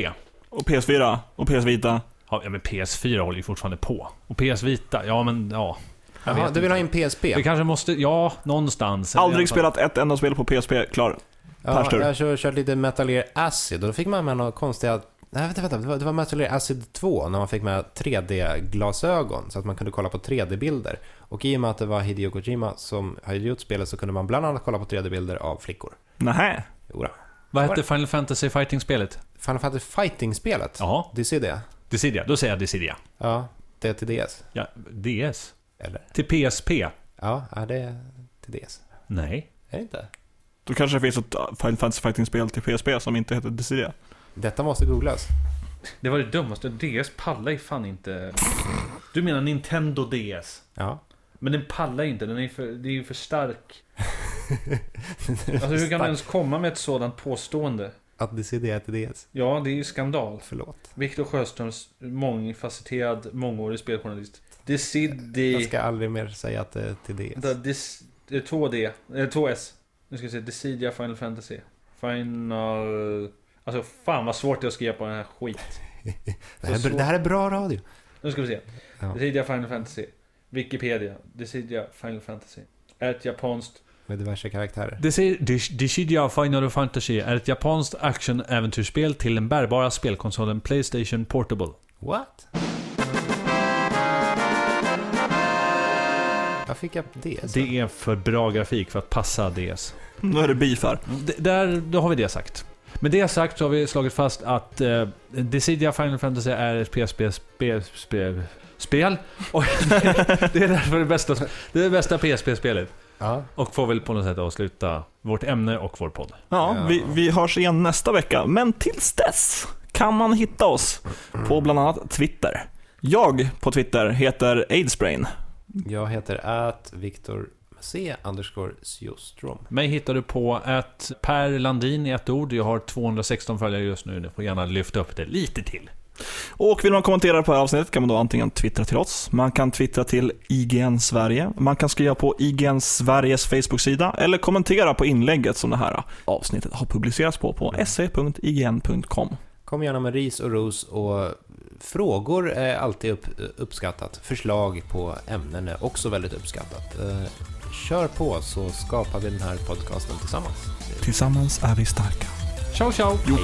Och PS4 och PS Vita. Ja, men PS4 håller ju fortfarande på. Och PS Vita, ja men ja. Jag Jaha, vet du vill inte. ha in PSP? Vi kanske måste, ja, någonstans. Aldrig spelat ett enda spel på PSP, klar. Ja, Perstur. jag har kört, kört lite Metal Gear Acid och då fick man med några konstiga... Nej, vänta, vänta. Det var, det var Metal Gear Acid 2 när man fick med 3D-glasögon så att man kunde kolla på 3D-bilder. Och i och med att det var Hideo Kojima som hade gjort spelet så kunde man bland annat kolla på 3D-bilder av flickor. Nähä. Jodå. Vad hette? Final Fantasy Fighting-spelet? Final Fantasy Fighting-spelet? Ja, Dissidia? Dissidia. Då säger jag Dissidia. Ja, det är till DS. Ja, DS. Eller? Till PSP? Ja, ja, det är till DS. Nej. Är det inte? Då kanske det finns ett uh, Final Fantasy Fighting-spel till PSP som inte heter Dissidia. Detta måste googlas. Det var det dummaste. DS pallar ju fan inte... Du menar Nintendo DS? Ja. Men den pallar ju inte, den är för, det är ju för stark. (laughs) Alltså hur kan man ens komma med ett sådant påstående? Att är till DS. Ja, det är ju skandal. Förlåt. Viktor Sjöströms mångfacetterad, mångårig speljournalist. Decidi... Jag ska aldrig mer säga att det är till DS. Dis, det är 2D, eh, 2S. Nu ska vi se, Decidia Final Fantasy. Final... Alltså fan vad svårt det är att skriva på den här skit. (laughs) Det här, det här är bra radio. Nu ska vi se. Ja. Decidia Final Fantasy. Wikipedia. Decidia Final Fantasy. Är ett japanskt... Med diverse karaktärer. Decidia Final Fantasy är ett japanskt action-äventyrsspel till den bärbara spelkonsolen Playstation Portable. What? Jag fick upp DS. Det är för bra grafik för att passa DS. Nu är det beef här. D- där, då har vi det sagt. Med det sagt så har vi slagit fast att eh, Decidia Final Fantasy är ett PSP-spel. Spel, spel. (laughs) Och det är därför det bästa, det är det bästa PSP-spelet. Ja. Och får väl på något sätt avsluta vårt ämne och vår podd. Ja, Ja. Vi, vi hörs igen nästa vecka. Men tills dess kan man hitta oss på bland annat Twitter. Jag på Twitter heter Aidsbrain. Jag heter att Viktor C underscore Sjostrom. Mig hittar du på ett Per Landin i ett ord. Jag har 216 följare just nu. Du får gärna lyfta upp det lite till. Och vill man kommentera på det här avsnittet kan man då antingen twittra till oss, man kan twittra till IGN Sverige, man kan skriva på IGN Sveriges Facebook-sida eller kommentera på inlägget som det här avsnittet har publicerats på på se.ign.com. Kom gärna med ris och ros och frågor är alltid upp, uppskattat. Förslag på ämnen är också väldigt uppskattat. Kör på så skapar vi den här podcasten tillsammans. Tillsammans är vi starka. Ciao, ciao! Hej.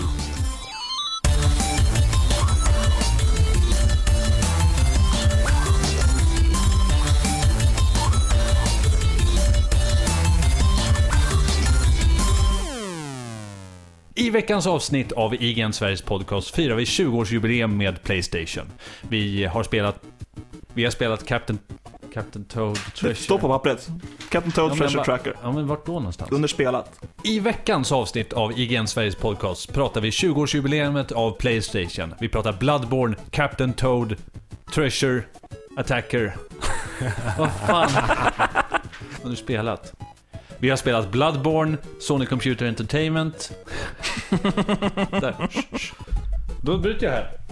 I veckans avsnitt av IGN Sveriges podcast firar vi 20-årsjubileum med Playstation. Vi har spelat... Vi har spelat Captain... Captain Toad Treasure. Det står på pappret. Captain Toad Ja, Treasure Tracker. Ja, men vart då någonstans? Underspelat. I veckans avsnitt av IGN Sveriges podcast pratar vi 20-årsjubileumet av Playstation. Vi pratar Bloodborne, Captain Toad, Treasure, Attacker. (laughs) Vad fan har du spelat? Vi har spelat Bloodborne, Sony Computer Entertainment. (laughs) Där. Då bryter jag här.